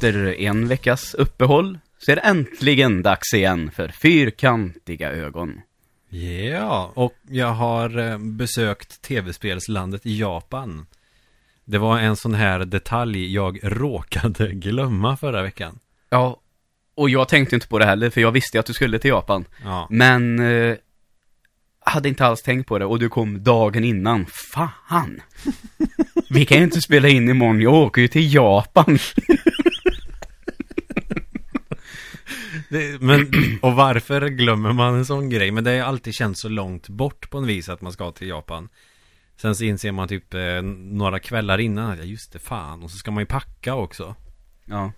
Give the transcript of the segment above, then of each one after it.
Efter en veckas uppehåll så är det äntligen dags igen för fyrkantiga ögon. Ja, och jag har eh, besökt tv-spelslandet Japan. Det var en sån här detalj jag råkade glömma förra veckan. Ja, och jag tänkte inte på det heller för jag visste att du skulle till Japan. Ja, Men eh, hade inte alls tänkt på det och du kom dagen innan. Fan! Vi kan ju inte spela in imorgon, jag åker ju till Japan. det, men och varför glömmer man en sån grej? Men det har alltid känts så långt bort på en vis att man ska till Japan. Sen så inser man typ eh, några kvällar innan att ja, just det, fan. Och så ska man ju packa också. Ja.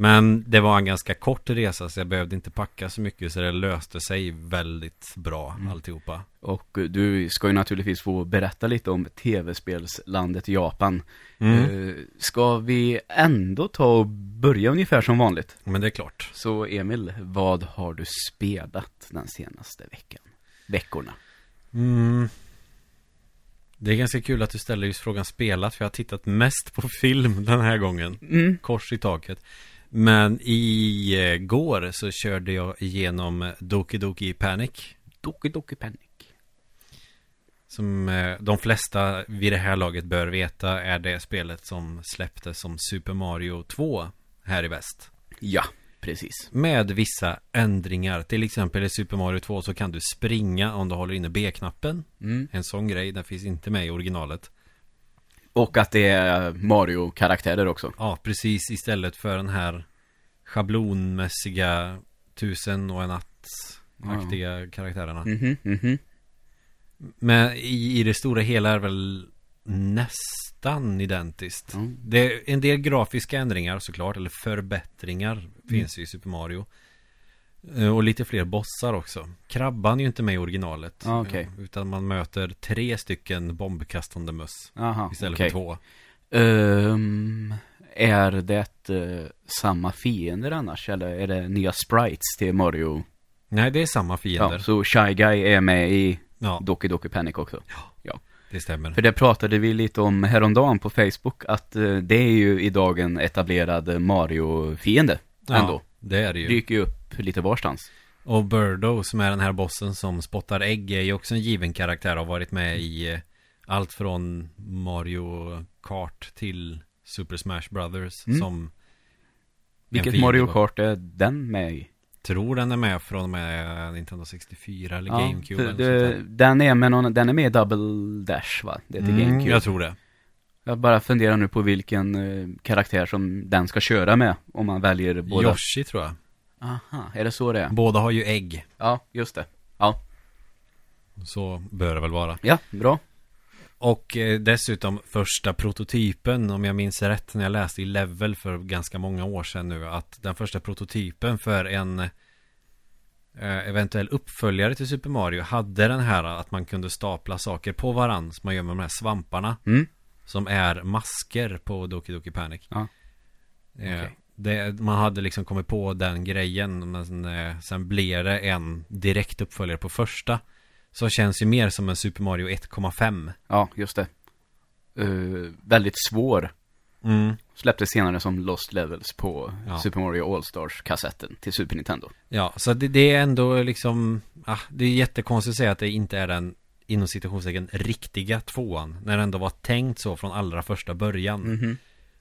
Men det var en ganska kort resa så jag behövde inte packa så mycket så det löste sig väldigt bra alltihopa. Och eh, du ska ju naturligtvis få berätta lite om tv-spelslandet Japan. Mm. Eh, ska vi ändå ta och börja ungefär som vanligt? Men det är klart. Så Emil, vad har du spelat den senaste veckan? Veckorna? Mm. Det är ganska kul att du ställer just frågan spelat för jag har tittat mest på film den här gången. Mm. Kors i taket. Men i går så körde jag igenom Doki Doki Panic. Doki Doki Panic. Som eh, de flesta vid det här laget bör veta är det spelet som släpptes som Super Mario 2 här i väst. Ja, precis. Med vissa ändringar. Till exempel i Super Mario 2 så kan du springa om du håller inne B-knappen. Mm. En sån grej, den finns inte med i originalet. Och att det är Mario-karaktärer också. Ja, precis istället för den här schablonmässiga tusen och en natt-aktiga karaktärerna. Mhm, mhm. Men i, i det stora hela är väl nästan identiskt. Ja. Det är en del grafiska ändringar såklart, eller förbättringar finns ju i Super Mario. Eh, Och lite fler bossar också. Krabban är ju inte med i originalet. Ja, okej. Eh, Utan man möter tre stycken bombkastande möss. Aha, Istället okej. för två. Ehm, är det eh, samma fiender annars? Eller är det nya sprites till Mario? Nej, det är samma fiender. Ja, så Shy Guy är med i Ja, Doki Doki Panic också. det stämmer. För det pratade vi lite om häromdagen på Facebook, att det är ju idag en etablerad Mario-fiende. Ändå. Det är det ju. Dyker ju upp lite varstans. Och Birdo som är den här bossen som spottar ägg är ju också en given karaktär och har varit med i eh, allt från Mario Kart till Super Smash Brothers Mm. som Vilket Mario. Kart är den med i? tror den är med från och med Nintendo 64 eller Ja, GameCube eller det, den är med någon, den är med i Double Dash va? Det är till Mm, GameCube. jag tror det. Jag bara funderar nu på vilken eh, karaktär som den ska köra med. Om man väljer båda. Yoshi tror jag. Aha, är det så det är? Båda har ju ägg. Ja, just det. Ja, Så bör det väl vara. ja, bra. Och eh, dessutom första prototypen, om jag minns rätt, när jag läste i Level för ganska många år sedan nu, att den första prototypen för en eh, eventuell uppföljare till Super Mario hade den här att man kunde stapla saker på varandra, som man gör med de här svamparna, Mm. Som är masker på Doki Doki Panic. Ja. Eh, Okej. det, man hade liksom kommit på den grejen, men sen, eh, sen blev det en direkt uppföljare på första. Så känns ju mer som en Super Mario 1,5. Ja, just det. Eh, väldigt svår. Mm. Släpptes senare som Lost Levels på Ja. Super Mario All-Stars-kassetten till Super Nintendo. Ja, så det, det är ändå liksom ah, Det är jättekonstigt att säga att det inte är den Inom citationstecken riktiga tvåan När det ändå var tänkt så från allra första början Mhm.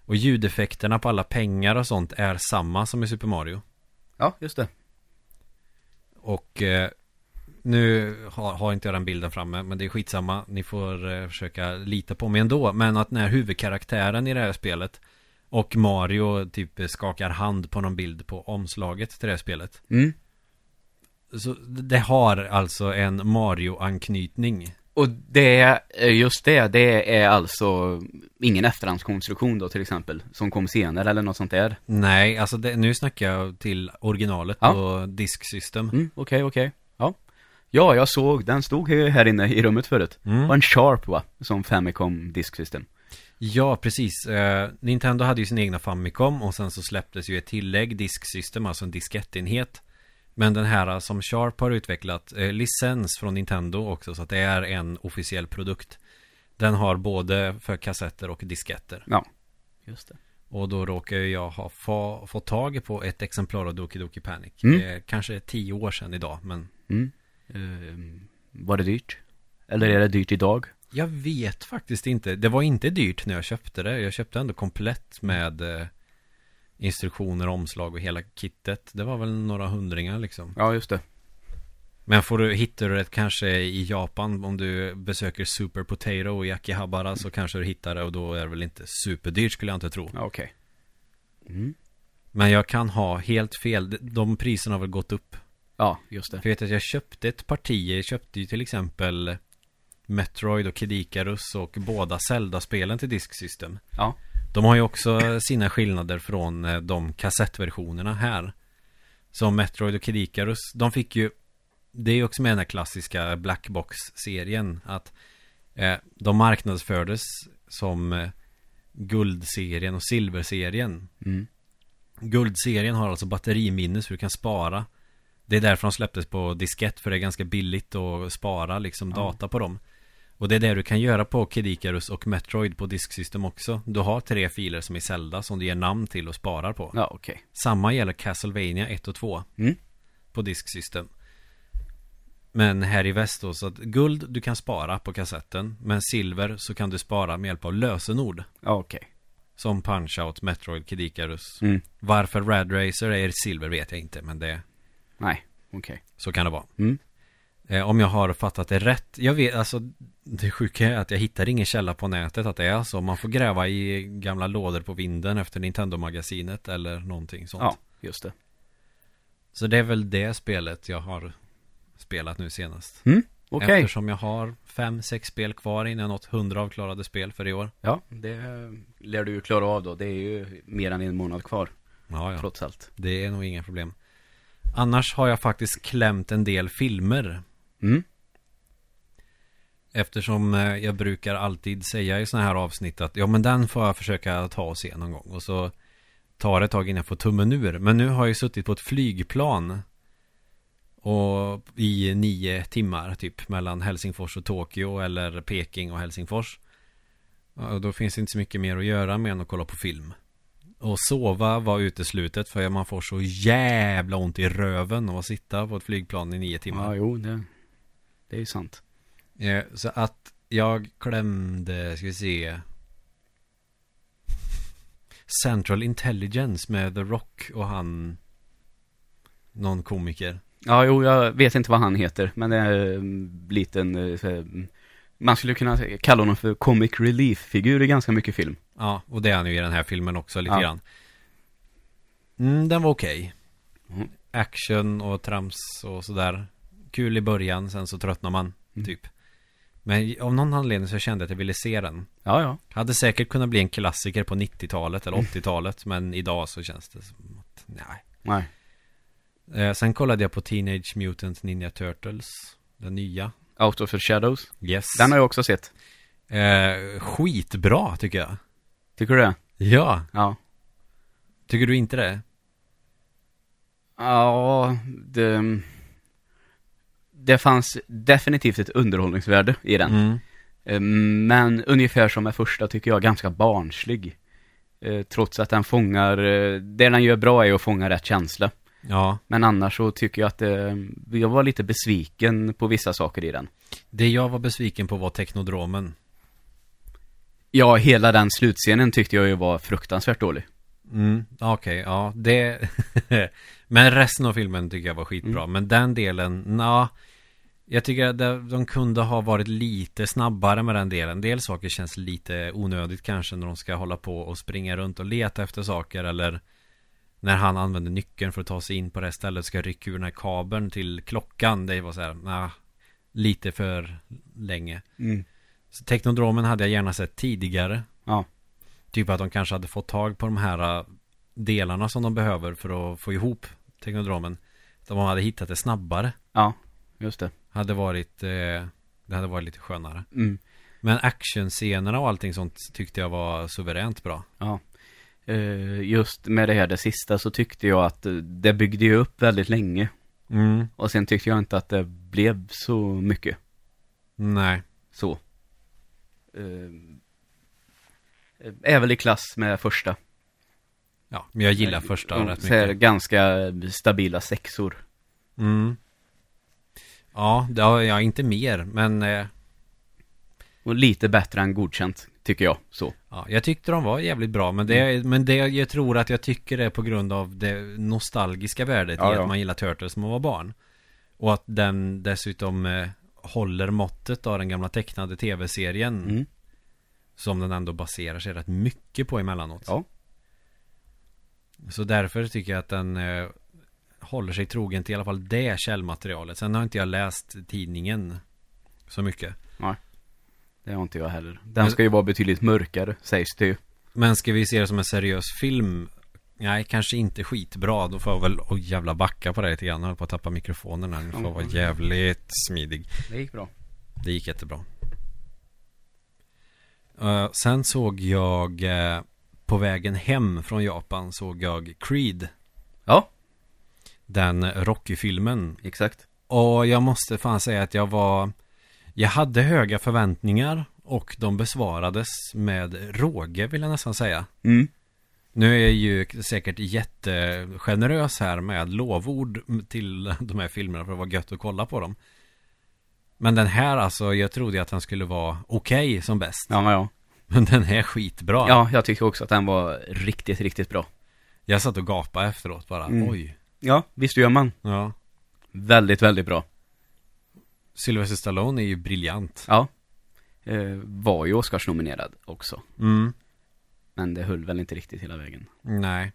Och ljudeffekterna på alla pengar och sånt är samma som i Super Mario Ja, just det. Och eh, Nu har, har inte jag den bilden framme Men det är skitsamma Ni får eh, försöka lita på mig ändå Men att när huvudkaraktären i det här spelet Och Mario typ skakar hand på någon bild på omslaget till det här spelet Mm. Så det har alltså en Mario-anknytning. Och det, eh, just det, det är alltså ingen efterhandskonstruktion då till exempel, som kom senare eller något sånt där. Nej, alltså det, nu snackar jag till originalet Ja. på Disk System. Mm, okej, okej. Ja. Ja, jag såg, den stod här inne i rummet förut. Mm. Och en Sharp va, som Famicom Disk System. Ja, precis. Eh, Nintendo hade ju sin egna Famicom och sen så släpptes ju ett tillägg, Disk System, alltså en diskettenhet. Men den här som Sharp har utvecklat, eh, licens från Nintendo också, så att det är en officiell produkt. Den har både för kassetter och disketter. Ja, just det. Och då råkar jag ha få, fått tag på ett exemplar av Doki Doki Panic. Mm. Eh, kanske tio år sedan idag, men Mm. Eh, var det dyrt? Eller är det dyrt idag? jag vet faktiskt inte. Det var inte dyrt när jag köpte det. Jag köpte ändå komplett med eh, instruktioner, omslag och hela kittet. Det var väl några hundringar liksom. Ja, just det. Men får du, hittar du det kanske i Japan om du besöker Super Potato i Akihabara så kanske du hittar det och då är det väl inte superdyrt skulle jag inte tro. Okej. Mm. Men jag kan ha helt fel. De- priserna har väl gått upp. Ja, just det. För jag vet att jag köpte ett parti. Jag köpte ju till exempel Metroid och Kid Icarus och båda Zelda-spelen till Disk System. Ja. De har ju också sina skillnader från eh, de kassettversionerna här. Som Metroid och Kid Icarus, de fick ju Det är ju också med den här klassiska Blackbox-serien att eh, De marknadsfördes som eh, Guldserien och Silverserien Mm. Guldserien har alltså batteriminne så du kan spara Det är därför de släpptes på diskett för det är ganska billigt att spara liksom Ja. data på dem Och det är det du kan göra på Kid Icarus och Metroid på disksystem också Du har tre filer som är Zelda som du ger namn till och sparar på Ja, okej. Samma gäller Castlevania 1 och 2 Mm. På disksystem Men här i väst då så att guld du kan spara på kassetten Men silver så kan du spara med hjälp av lösenord Ja, okej. Som Punch-Out, Metroid, Kid Icarus Mm. Varför Rad Racer är silver vet jag inte men det Nej, okej. Så kan det vara Mm. Eh, Om jag har fattat det rätt Jag vet alltså Det sjuka är att jag hittar ingen källa på nätet att det är så Man får gräva i gamla lådor på vinden efter Nintendo-magasinet eller någonting sånt Ja, just det. Så det är väl det spelet jag har spelat nu senast Mm. Okej. Eftersom jag har fem, sex spel kvar innan jag nått hundra avklarade spel för i år Ja, det lär du ju klara av då. Det är ju mer än en månad kvar, Ja, ja, trots allt. det är nog inga problem Annars har jag faktiskt klämt en del filmer Mm. Eftersom eh, jag brukar alltid säga i sådana här avsnitt att ja men den får jag försöka ta och se någon gång och så tar det ett tag innan jag får tummen ur. Men nu har jag suttit på ett flygplan och i nio timmar typ mellan Helsingfors och Tokyo eller Peking och Helsingfors. Och då finns det inte så mycket mer att göra med än att kolla på film. Och sova var uteslutet för man får så jävla ont i röven av att sitta på ett flygplan i nio timmar. Ja, jo, det, det är ju sant. Eh, Så att jag klämde, ska vi se Central Intelligence med The Rock och han Någon komiker Ja, jo, jag vet inte vad han heter, men det är en liten, eh, här, man skulle kunna kalla honom för comic relief-figur i ganska mycket film. Ja, och det är han ju i den här filmen också lite Ja. grann mm, Den var okej Mm. Action och trams och sådär Kul i början, sen så tröttnar man Mm. typ Men av någon anledning så kände jag att jag ville se den Ja, ja. Hade säkert kunnat bli en klassiker på 90-talet eller 80-talet Men idag så känns det som att, nej Nej. eh, Sen kollade jag på Teenage Mutant Ninja Turtles Den nya Out of the Shadows. Yes Den har jag också sett. eh, Skitbra tycker jag Tycker du det? Ja Ja. Tycker du inte det? Ja, det... Det fanns definitivt ett underhållningsvärde i den. Mm. Eh, Men ungefär som med första tycker jag ganska barnslig. Eh, Trots att den fångar, eh, det den gör bra är att fånga rätt känsla. Ja Men annars så tycker jag att eh, jag var lite besviken på vissa saker i den. Det jag var besviken på var Teknodromen Ja, hela den slutscenen tyckte jag ju var fruktansvärt dålig. Mm, okej, ja det Men resten av filmen tycker jag var skitbra Mm. Men den delen, na Jag tycker att de kunde ha varit lite snabbare med den delen En del saker känns lite onödigt kanske När de ska hålla på och springa runt och leta efter saker Eller När han använder nyckeln för att ta sig in på det stället Ska rycka ur den här kabeln till klockan Det var så här, na Lite för länge Mm. Så Teknodromen hade jag gärna sett tidigare Ja. Typ att de kanske hade fått tag på de här äh, delarna som de behöver för att få ihop Teknodromen. De hade hittat det snabbare. Ja, just det. Hade varit, eh, det hade varit lite skönare. Mm. Men actionscenerna och allting sånt tyckte jag var suveränt bra. Ja. Eh, Just med det här det sista så tyckte jag att eh, det byggde ju upp väldigt länge. Mm. Och sen tyckte jag inte att det blev så mycket. Nej. Så. Eh, Är väl i klass med första. Ja, men jag gillar första rätt mycket. ganska stabila sexor. Mm. Ja, det har jag inte mer, men eh, Och lite bättre än godkänt, tycker jag. Så. ja, jag tyckte de var jävligt bra. Men det, Mm. men det jag tror att jag tycker är på grund av det nostalgiska värdet Ja, i ja. att man gillar Turtles som man var barn. Och att den dessutom eh, håller måttet av den gamla tecknade tv-serien. Mm. Som den ändå baserar sig rätt mycket på emellanåt. Ja. Så därför tycker jag att den eh, håller sig trogen till i alla fall det källmaterialet. Sen har inte jag läst tidningen så mycket. Det har inte jag heller. Den ska ju vara betydligt mörkare, sägs det ju. Men ska vi se det som en seriös film? Nej, kanske inte skitbra. Då får jag väl, oj jävla backa på det lite grann. Jag håller på att tappa mikrofonen här. Nu får jag vara jävligt smidig. Det gick bra. Det gick jättebra. Eh, sen såg jag eh, på vägen hem från Japan såg jag Creed. Ja, Den Rocky-filmen. exakt. Och jag måste fan säga att jag var Jag hade höga förväntningar Och de besvarades med råge vill jag nästan säga Mm. Nu är jag ju säkert jättegenerös här med lovord till de här filmerna för det var gött att kolla på dem Men den här alltså, jag trodde att den skulle vara okej som bäst Ja, ja. Men den är skitbra Ja, jag tycker också att den var riktigt, riktigt bra. Jag satt och gapade efteråt bara, Mm. oj Ja, visst gör man. Ja Väldigt, väldigt bra. Sylvester Stallone är ju briljant Ja. Eh, var ju Oscarsnominerad också. Mm Men det höll väl inte riktigt hela vägen. Nej.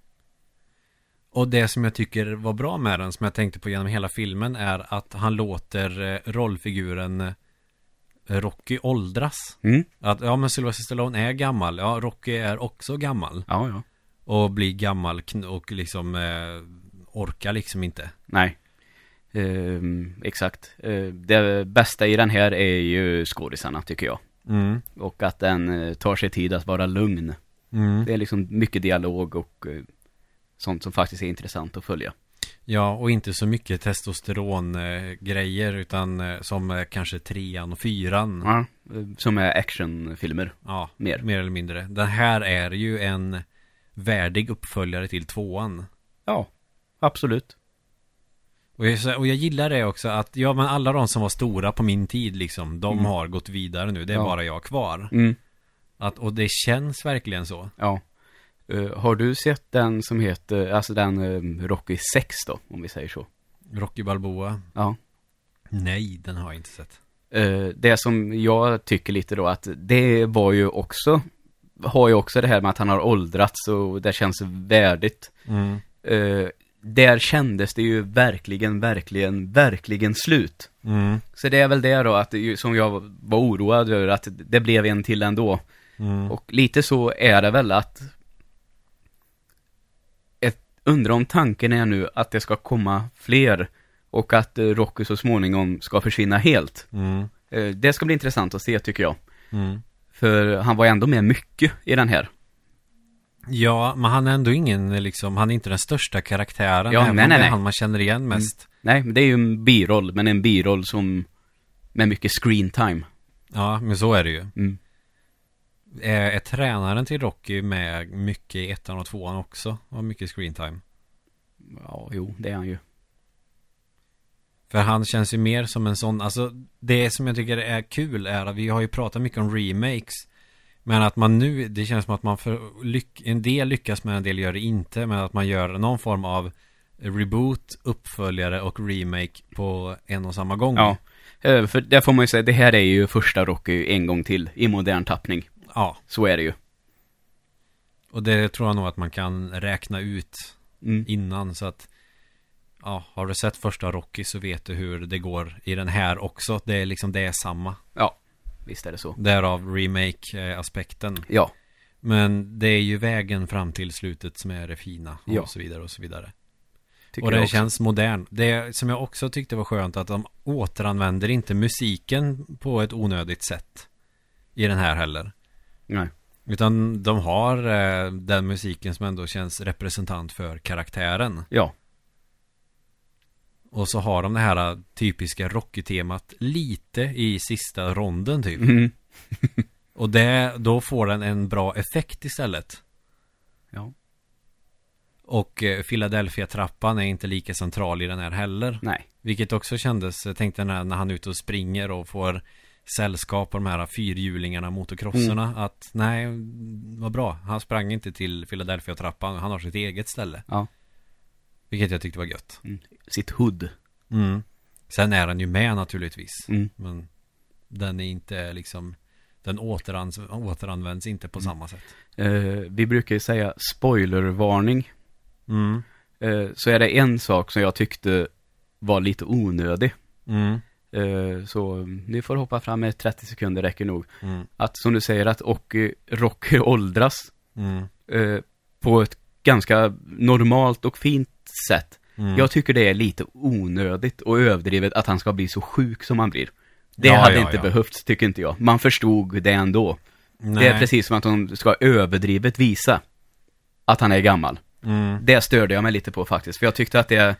Och det som jag tycker var bra med den, som jag tänkte på genom hela filmen, är att han låter eh, rollfiguren eh, Rocky åldras. Mm. Att, ja men Sylvester Stallone är gammal, ja Rocky är också gammal. Ja, ja. Och blir gammal och liksom eh, orkar liksom inte. Nej. Ehm, exakt. Eh, det bästa i den här är ju skådisarna, tycker jag. Mm. Och att den eh, tar sig tid att vara lugn. Mm. Det är liksom mycket dialog och eh, sånt som faktiskt är intressant att följa. Ja, och inte så mycket testosteron-grejer, utan eh, som kanske trean och fyran. Ja. Som är actionfilmer. Ja, Mer. mer eller mindre. Den här är ju en värdig uppföljare till tvåan. Ja, absolut. Och jag, och jag gillar det också att, ja men alla de som var stora på min tid liksom, de Mm. har gått vidare nu, det är Ja. bara jag kvar. Mm. Att, och det känns verkligen så. Ja. Eh, har du sett den som heter, alltså den uh, Rocky 6 då, om vi säger så? Rocky Balboa. Ja. Nej, den har jag inte sett. Eh, det som jag tycker lite då att det var ju också, har ju också det här med att han har åldrats och det känns värdigt. Mm. Där kändes det ju verkligen, verkligen, verkligen slut. Mm. Så det är väl det då att, det som jag var oroad över, att det blev en till ändå. Mm. Och lite så är det väl att ett, undrar om tanken är nu att det ska komma fler och att eh, Rocky så småningom ska försvinna helt. Mm. Eh, Det ska bli intressant att se tycker jag. Mm. För han var ändå med mycket i den här. Ja, men han är ändå ingen liksom, han är inte den största karaktären. Ja, nej, om nej, det är nej. han man känner igen mest. Nej, men det är ju en biroll, men en biroll som med mycket screen time. Ja, men så är det ju. Mm. Är, är tränaren till Rocky med mycket i ettan och tvåan också? Och mycket screen time? Ja, jo, det är han ju. För han känns ju mer som en sån, alltså det som jag tycker är kul är att vi har ju pratat mycket om remakes Men att man nu, det känns som att man för en del lyckas med en del gör det inte Men att man gör någon form av reboot, uppföljare och remake på en och samma gång Ja. Eh, För det får man ju säga, det här är ju första Rocky en gång till i modern tappning. Ja, Så är det ju. och det tror jag nog att man kan räkna ut Mm. innan så att Ja, har du sett första Rocky så vet du hur det går i den här också Det är liksom, det är samma Ja, visst är det så. Därav remake-aspekten Ja, Men det är ju vägen fram till slutet som är det fina och Ja. så vidare och så vidare. tycker och det känns modern. Det som jag också tyckte var skönt att de återanvänder inte musiken på ett onödigt sätt i den här heller. Nej. Utan de har eh, den musiken som ändå känns representant för karaktären. Ja, Och så har de det här eh, typiska Rocky-temat lite i sista ronden typ. mm. Och det, då får den en bra effekt istället. ja. Och eh, Philadelphia-trappan är inte lika central i den här heller. Nej. Vilket också kändes, jag tänkte när, när han är ute och springer och får sällskap av de här fyrhjulingarna, motocrosserna. Mm. Att nej, vad bra. Han sprang inte till Philadelphia-trappan. Han har sitt eget ställe. Ja. Vilket jag tyckte var gött. Sitt hood. Mm. Sen är den ju med naturligtvis. Mm. Men den är inte liksom Den återanvänds, återanvänds inte på Mm. samma sätt. Eh, vi brukar ju säga spoilervarning. Mm. Eh, så är det en sak som jag tyckte var lite onödig. Mm. Eh, så ni får hoppa fram med 30 sekunder räcker nog. Mm. Att som du säger att och, Rocky åldras Mm. eh, på ett ganska normalt och fint sätt. Mm. Jag tycker det är lite onödigt och överdrivet att han ska bli så sjuk som han blir. Det Ja, hade ja, inte ja. behövts, tycker inte jag. Man förstod det ändå. Nej. Det är precis som att de ska överdrivet visa att han är gammal. Mm. Det störde jag mig lite på faktiskt, för jag tyckte att det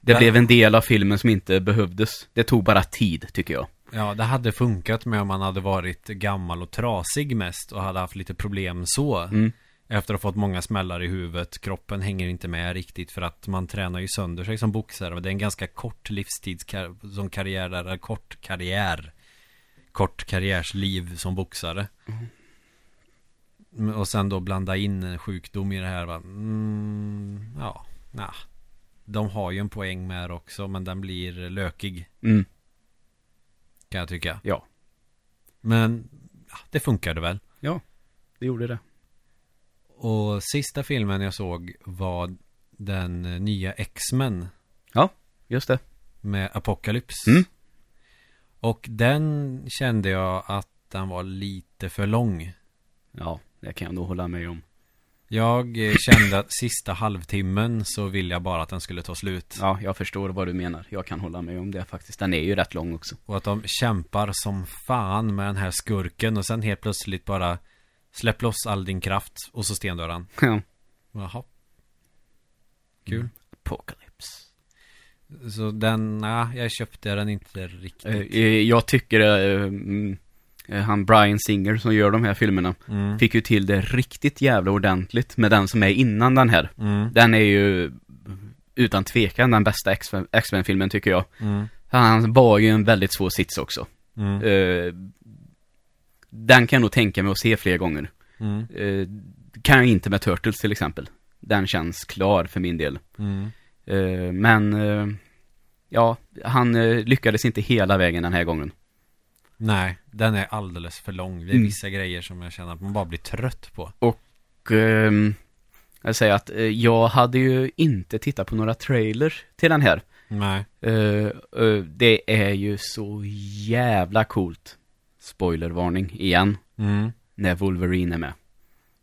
det blev en del av filmen som inte behövdes. Det tog bara tid, tycker jag. Ja, det hade funkat med om man hade varit gammal och trasig mest och hade haft lite problem så. Mm. Efter att ha fått många smällar i huvudet. Kroppen hänger inte med riktigt för att man tränar ju sönder sig som boxare. Det är en ganska kort livstidskar som karriär eller kort karriär. Kort karriärsliv som boxare. Mm, Och sen då blanda in sjukdom i det här va? Mm, ja, nah. De har ju en poäng med det också men den blir lökig. Mm. Kan jag tycka. Ja. Men ja, det funkade väl. Det gjorde det. Och sista filmen jag såg var den nya X-Men Just det. med Apocalypse. Mm. Och den kände jag att den var lite för lång. Ja, det kan jag nog hålla med om. Jag eh, kände att sista halvtimmen så ville jag bara att den skulle ta slut. Ja, jag förstår vad du menar. Jag kan hålla med om det faktiskt. Den är ju rätt lång också. Och att de kämpar som fan med den här skurken och sen helt plötsligt bara släpp loss all din kraft och så stendör han. Ja. Jaha. Kul. Mm. Apocalypse. Så den, nej, jag köpte den inte riktigt. Eh, eh, jag tycker eh, han Brian Singer som gör de här filmerna Mm. fick ju till det riktigt jävla ordentligt med den som är innan den här. Mm. Den är ju utan tvekan den bästa X-Men-filmen tycker jag. Mm. Han var ju en väldigt svår sits också. Mm. Eh, den kan jag nog tänka mig att se fler gånger. Mm. Eh, kan jag inte med Turtles till exempel. Den känns klar för min del. Mm. Eh, men, eh, ja, han lyckades inte hela vägen den här gången. Nej, den är alldeles för lång. Det är Mm. vissa grejer som jag känner att man bara blir trött på. Och, ehm, jag säger att jag hade ju inte tittat på några trailers till den här. Nej. Det är ju så jävla coolt. Spoilervarning igen. Mm. När Wolverine är med.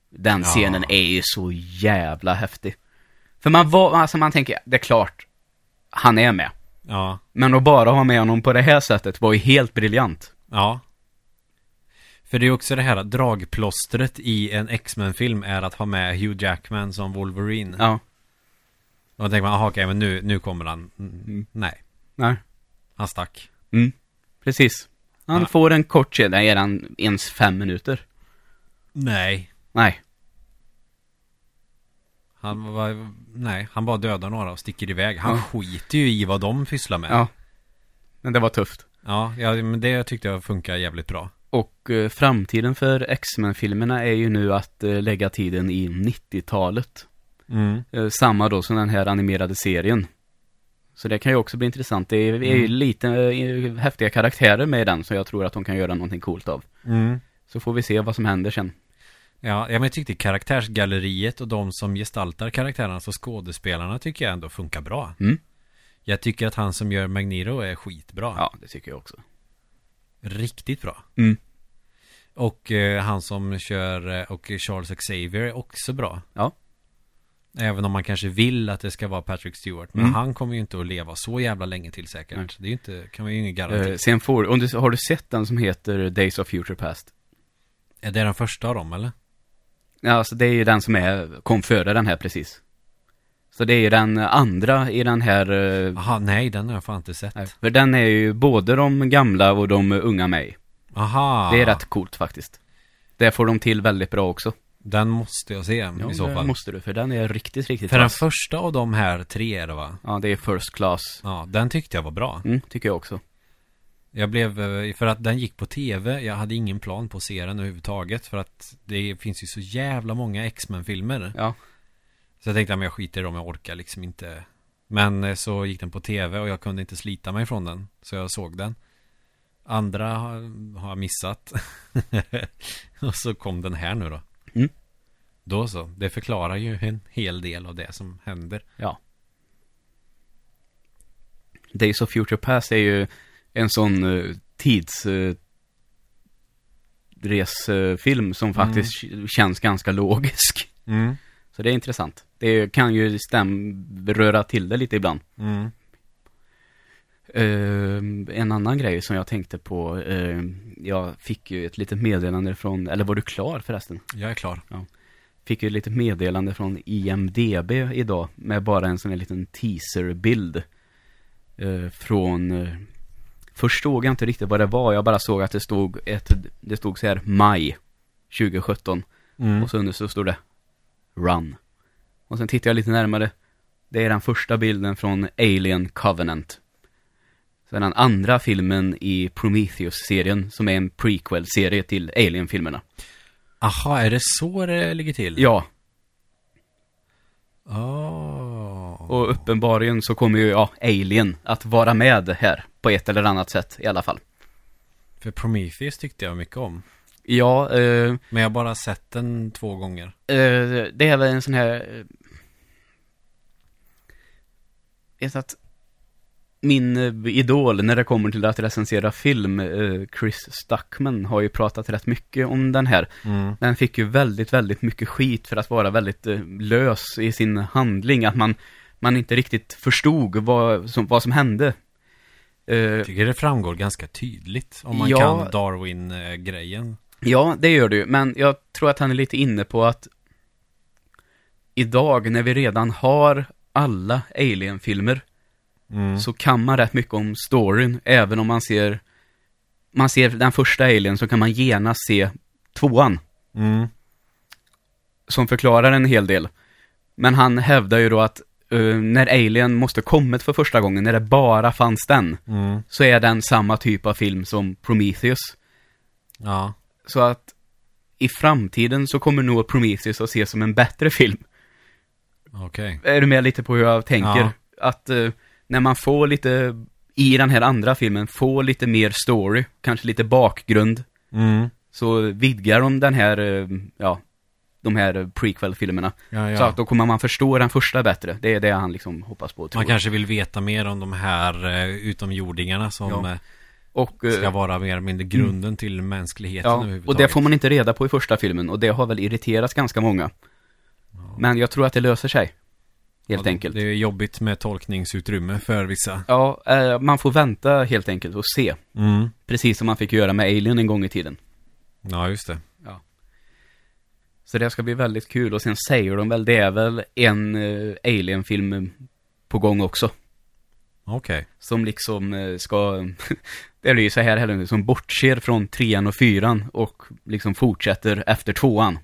Den Ja. scenen är ju så jävla häftig. För man var, alltså man tänker, det är klart, han är med. Ja. Men att bara ha med honom på det här sättet var ju helt briljant. Ja. För det är också det här att dragplåstret i en X-Men-film är att ha med Hugh Jackman som Wolverine. Ja. Och då tänker man, aha, okej, men nu, nu kommer han. Mm. Nej, Nej. han stack. Mm. Precis. Han Ja. får en kort nej, är han ens fem minuter? Nej. Nej. Han var, nej, han bara dödar några och sticker iväg. Han Ja. skiter ju i vad de pysslar med. Ja. Men det var tufft. Ja, ja, men det tyckte jag funkar jävligt bra. Och eh, framtiden för X-Men-filmerna är ju nu att eh, lägga tiden i 90-talet. Mm. Eh, samma då som den här animerade serien. Så det kan ju också bli intressant. Det är, är ju Mm. lite eh, häftiga karaktärer med i den, så jag tror att de kan göra någonting coolt av. Mm. Så får vi se vad som händer sen. Ja, jag tyckte karaktärsgalleriet och de som gestaltar karaktärerna, alltså skådespelarna, tycker jag ändå funkar bra. Mm. Jag tycker att han som gör Magneto är skitbra. Ja, det tycker jag också. Riktigt bra. Mm. Och eh, han som kör, eh, och Charles Xavier är också bra. Ja. Även om man kanske vill att det ska vara Patrick Stewart. Men Mm. han kommer ju inte att leva så jävla länge till säkert. Nej. Det är ju inte, kan man ju ingen garanti. Eh, sen får, om du, har du sett den som heter Days of Future Past? Är det den första av dem eller? Ja, alltså det är ju den som är, kom före den här precis. Så det är ju den andra i den här, eh, Jaha, nej den har jag fan inte sett. nej, för den är ju både de gamla och de unga i. Aha. Det är rätt coolt faktiskt. Det får de till väldigt bra också. Den måste jag se Ja, i så fall. måste du, för den är riktigt, riktigt För den vass. första av de här tre är det va? Ja, det är first class. Ja, den tyckte jag var bra. Mm, tycker jag också. Jag blev, eh, för att den gick på tv, jag hade ingen plan på att se den överhuvudtaget För att det finns ju så jävla många X-Men-filmer Ja. Så jag tänkte att jag skiter i dem, jag orkar liksom inte Men eh, så gick den på tv och jag kunde inte slita mig från den Så jag såg den Andra har jag missat Och så kom den här nu då Mm. Då så, det förklarar ju en hel del av det som händer Ja. Days of Future Past är ju en sån uh, tids... Uh, resfilm som faktiskt känns ganska logisk. mm. Så det är intressant. Det kan ju stäm röra till det lite ibland. Mm. Eh, en annan grej som jag tänkte på, eh, jag fick ju ett litet meddelande från, eller var du klar förresten? Jag är klar Fick ju ett litet meddelande från IMDB idag med bara en sån här liten teaserbild. Eh, från, eh, först såg jag inte riktigt vad det var, jag bara såg att det stod ett, det stod så här maj 2017. mm. Och så under så stod det Run. Och sen tittar jag lite närmare. Det är den första bilden från Alien Covenant. Den andra filmen i Prometheus-serien som är en prequel-serie till Alien-filmerna. Aha, är det så det ligger till? Ja, Oh. och uppenbarligen så kommer ju, ja, Alien att vara med här på ett eller annat sätt i alla fall. För Prometheus tyckte jag mycket om. Ja, eh, Men jag har bara sett den två gånger. eh, det är väl en sån här... eh, Vet att min eh, idol när det kommer till att recensera film, eh, Chris Stuckman, har ju pratat rätt mycket om den här. Mm. Den fick ju väldigt, väldigt mycket skit för att vara väldigt eh, lös i sin handling. Att man, man inte riktigt förstod vad som, vad som hände. Jag tycker det framgår ganska tydligt om man Ja. kan Darwin-grejen. Ja, det gör du. Men jag tror att han är lite inne på att idag när vi redan har alla Alien-filmer Mm. så kan man rätt mycket om storyn. Även om man ser man ser den första Alien så kan man genast se tvåan Mm. som förklarar en hel del. Men han hävdar ju då att eh, när Alien måste kommit för första gången, när det bara fanns den, Mm. så är den samma typ av film som Prometheus. Ja. Så att i framtiden så kommer nog Prometheus att ses som en bättre film. Okej. Är du med lite på hur jag tänker? Ja. Att eh, när man får lite, i den här andra filmen, får lite mer story, kanske lite bakgrund, Mm. så vidgar de den här, eh, ja, de här prequel-filmerna. Ja, ja. Så att då kommer man förstå den första bättre. Det är det han liksom hoppas på. Man kanske vill veta mer om de här eh, utomjordingarna som Ja. eh, Och, ska vara mer eller mindre grunden till mänskligheten ja, och det får man inte reda på i första filmen och det har väl irriterat ganska många. Men jag tror att det löser sig. Helt Ja, enkelt. Det är jobbigt med tolkningsutrymme för vissa. Ja, eh, man får vänta helt enkelt och se. Mm. Precis som man fick göra med Alien en gång i tiden. Ja, just det. Så det ska bli väldigt kul och sen säger de väl, det är väl en eh, Alien-film på gång också. Okej. Som liksom eh, ska, det är ju så här heller, som bortser från trean och fyran och liksom fortsätter efter tvåan.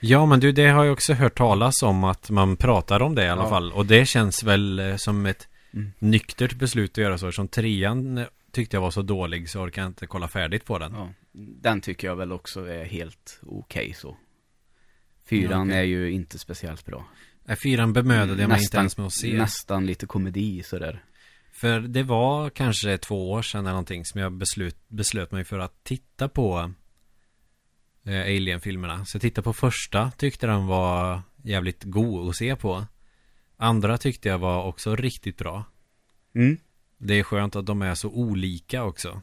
Ja, men du, det har jag också hört talas om att man pratar om det i alla Ja. fall. Och det känns väl eh, som ett Mm. nyktert beslut att göra så. Som trean eh, tyckte jag var så dålig så orkar jag inte kolla färdigt på den. Ja, den tycker jag väl också är helt okej så. Fyran okej. är ju inte speciellt bra. Nej, fyran bemödade jag mig inte ens med att se. Nästan lite komedi sådär. För det var kanske två år sedan eller någonting som jag beslut, beslöt mig för att titta på eh, Alien-filmerna. Så jag tittade på första, tyckte den var jävligt god att se på. Andra tyckte jag var också riktigt bra. Mm. Det är skönt att de är så olika också.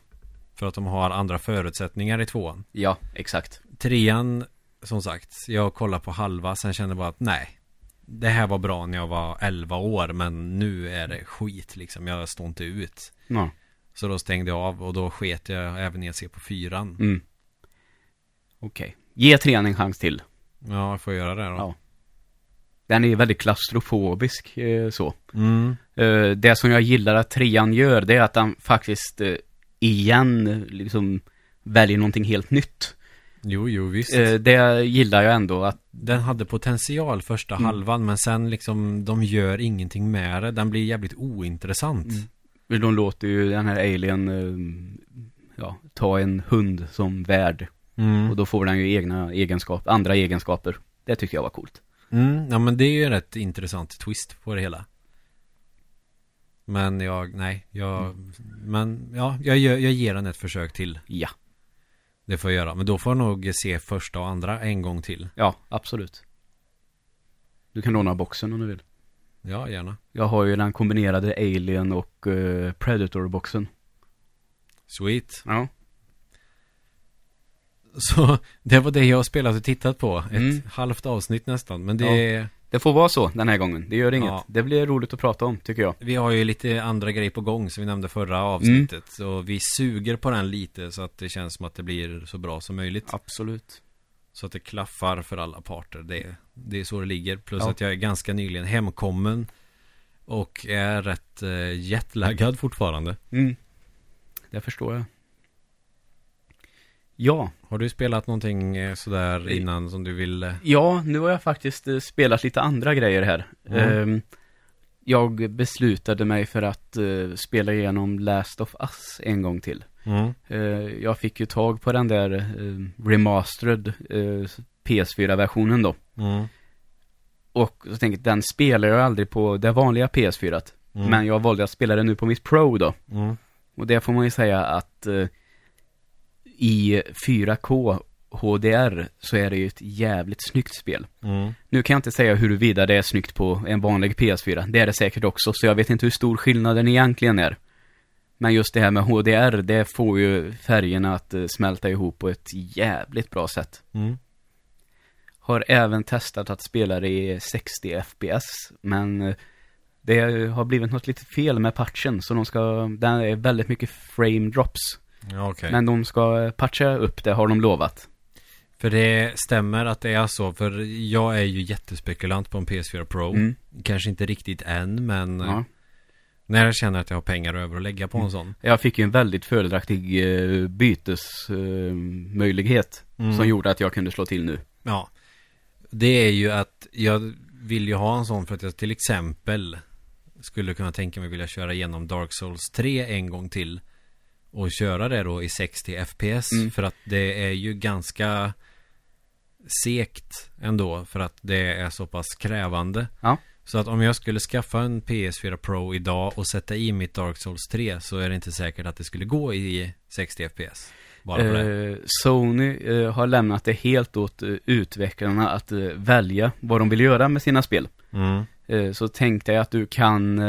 För att de har andra förutsättningar i tvåan. Ja, exakt. Trean, som sagt, jag kollade på halva, sen kände jag bara att nej. Det här var bra när jag var 11 år, men nu är det skit liksom. Jag står inte ut. Ja. Så då stängde jag av och då sket jag även i att se på fyran. Mm. Okej. Ge trean en chans till. Ja, jag får göra det då. Ja. Den är väldigt klaustrofobisk eh, så. Mm. Eh, det som jag gillar att trean gör, det är att han faktiskt eh, igen liksom väljer någonting helt nytt. Jo, jo, visst. Det gillar jag ändå att, Den hade potential första Mm. halvan, men sen liksom, de gör ingenting med det. Den blir jävligt ointressant. Mm. de låter ju den här alien, ja, ta en hund som värd. Mm. Och då får den ju egna egenskaper, andra egenskaper. Det tyckte jag var coolt. Mm, ja men det är ju en rätt intressant twist på det hela. Men jag, nej, jag, men ja, jag, jag ger den ett försök till. Ja, Det får jag göra. Men då får jag nog se första och andra en gång till. ja, absolut. Du kan låna boxen om du vill. Ja, gärna. Jag har ju den kombinerade Alien och eh, Predator-boxen. Sweet. Ja. Så det var det jag har spelat och tittat på. Ett Mm. halvt avsnitt nästan. Men det Det får vara så den här gången. Det gör inget. Ja. Det blir roligt att prata om, tycker jag. Vi har ju lite andra grejer på gång som vi nämnde förra avsnittet. Så vi suger på den lite så att det känns som att det blir så bra som möjligt. Absolut. Så att det klaffar för alla parter. Det, det är så det ligger. Plus Ja. att jag är ganska nyligen hemkommen. Och är rätt eh, jetlaggad fortfarande. Mm. Det förstår jag. Ja. Har du spelat någonting eh, sådär innan som du vill? eh, Ja, nu har jag faktiskt eh, spelat lite andra grejer här. Mm. Ehm, jag beslutade mig för att spela igenom Last of Us en gång till. Mm. Eh, jag fick ju tag på den där eh, remastered eh, PS4-versionen då. Mm. Och så tänkte jag, den spelar jag aldrig på det vanliga PS4. Mm. Men jag valde att spela den nu på mitt Pro då. Mm. Och det får man ju säga att i 4K HDR så är det ju ett jävligt snyggt spel. Mm. Nu kan jag inte säga huruvida det är snyggt på en vanlig PS4. Det är det säkert också, så jag vet inte hur stor skillnaden egentligen är. Men just det här med HDR, det får ju färgerna att eh, smälta ihop på ett jävligt bra sätt. Mm. Har även testat att spela det i 60 FPS, men eh, det har blivit något lite fel med patchen, så de ska, den är väldigt mycket frame drops. Ja, okej. Men de ska patcha upp det, har de lovat. För det stämmer att det är så. För jag är ju jättespekulant på en PS4 Pro. Mm. Kanske inte riktigt än, men eh, Ja. när jag känner att jag har pengar över att lägga på en sån. Jag fick ju en väldigt fördelaktig eh, bytesmöjlighet eh, möjlighet Mm. som gjorde att jag kunde slå till nu. Ja. Det är ju att jag vill ju ha en sån för att jag till exempel skulle kunna tänka mig vilja köra igenom Dark Souls 3 en gång till. Och köra det då i 60 FPS. Mm. För att det är ju ganska sekt ändå. För att det är så pass krävande. Ja. Så att om jag skulle skaffa en PS4 Pro idag och sätta i mitt Dark Souls 3 så är det inte säkert att det skulle gå i 60 FPS. Bara det. Eh, Sony eh, har lämnat det helt åt eh, utvecklarna att välja vad de vill göra med sina spel. Mm. Så tänk dig att du kan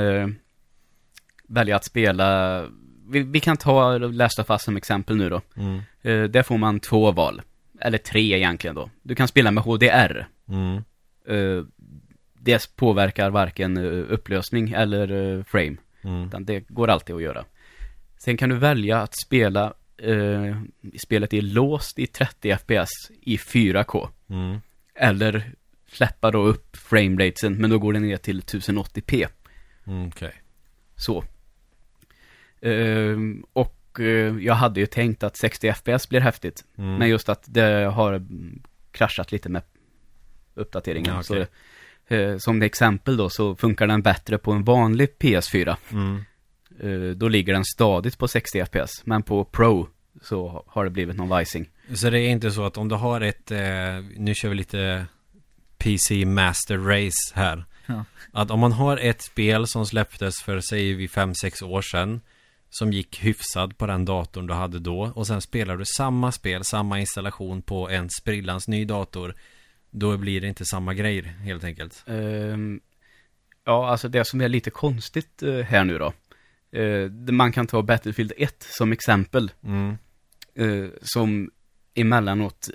välja att spela, vi, vi kan ta Last of Us som exempel nu då. Mm. Eh, där får man två val, eller tre egentligen då. Du kan spela med HDR. Mm. Eh, det påverkar varken eh, upplösning eller frame. Mm. Utan det går alltid att göra. Sen kan du välja att spela eh, spelet är låst i 30 FPS i 4K. Mm. Eller släppa då upp frameratesen, men då går det ner till 1080p. Mm, Okej. Så. Ehm, och eh, jag hade ju tänkt att 60 FPS blir häftigt. Mm. Men just att det har kraschat lite med uppdateringen. Ja, okej. så, eh, som exempel då så funkar den bättre på en vanlig PS4. Mm. Eh, då ligger den stadigt på 60 FPS. Men på Pro så har det blivit någon vajsing. Så det är inte så att om du har ett, eh, nu kör vi lite PC Master Race här. Ja. Att om man har ett spel som släpptes för, säger vi, 5-6 år sedan. Som gick hyfsad på den datorn du hade då. Och sen spelar du samma spel, samma installation på en sprillans ny dator. Då blir det inte samma grejer helt enkelt. Ehm, ja, alltså det som är lite konstigt eh, här nu då. Eh, man kan ta Battlefield 1 som exempel. Mm. eh, som emellanåt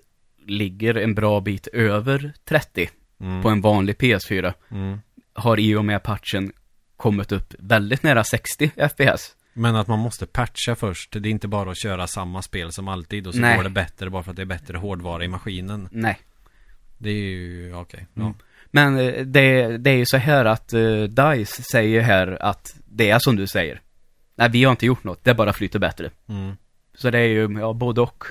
ligger en bra bit över 30 Mm. på en vanlig PS4. Mm. Har i och med patchen kommit upp väldigt nära 60 FPS. Men att man måste patcha först. Det är inte bara att köra samma spel som alltid och så Nej. går det bättre bara för att det är bättre hårdvara i maskinen. Nej. Det är ju, okej. Ja. Mm. Men eh, det, det är ju så här att uh, DICE säger här att det är som du säger. Nej, vi har inte gjort något, det bara flyter bättre. Mm. Så det är ju, ja, både och.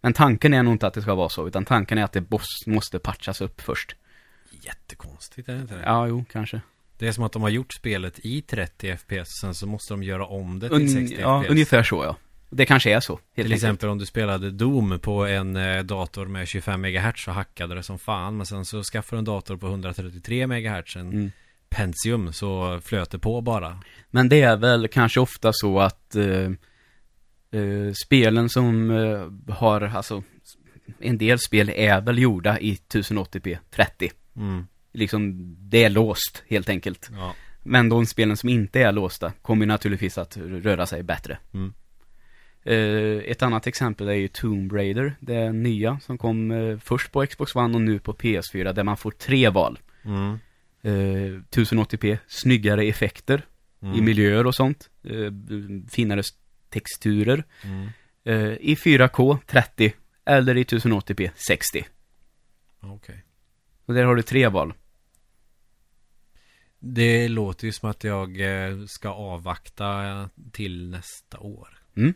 Men tanken är nog inte att det ska vara så, utan tanken är att det måste patchas upp först. Jättekonstigt, är det inte det? Ja, jo, kanske. Det är som att de har gjort spelet i 30 FPS, sen så måste de göra om det till Un 60 ja, FPS. ungefär så ja. Det kanske är så, helt Till enkelt. exempel om du spelade Doom på en eh, dator med 25 MHz så hackade det som fan. Men sen så skaffade du en dator på 133 MHz, en Mm. Pentium, så flöt det på bara. Men det är väl kanske ofta så att eh, eh, spelen som eh, har, alltså, en del spel är väl gjorda i 1080p 30. Mm. Liksom, det är låst helt enkelt. Ja. Men de spelen som inte är låsta kommer ju naturligtvis att röra sig bättre. Mm. Eh, ett annat exempel är ju Tomb Raider, det nya som kom eh, först på Xbox One och nu på PS4, där man får tre val. Mm. Eh, 1080p, snyggare effekter Mm. i miljöer och sånt, finare texturer. Mm. I 4K 30 eller i 1080p 60. Okej. Och där har du tre val. Det låter ju som att jag eh, ska avvakta till nästa år. Mm.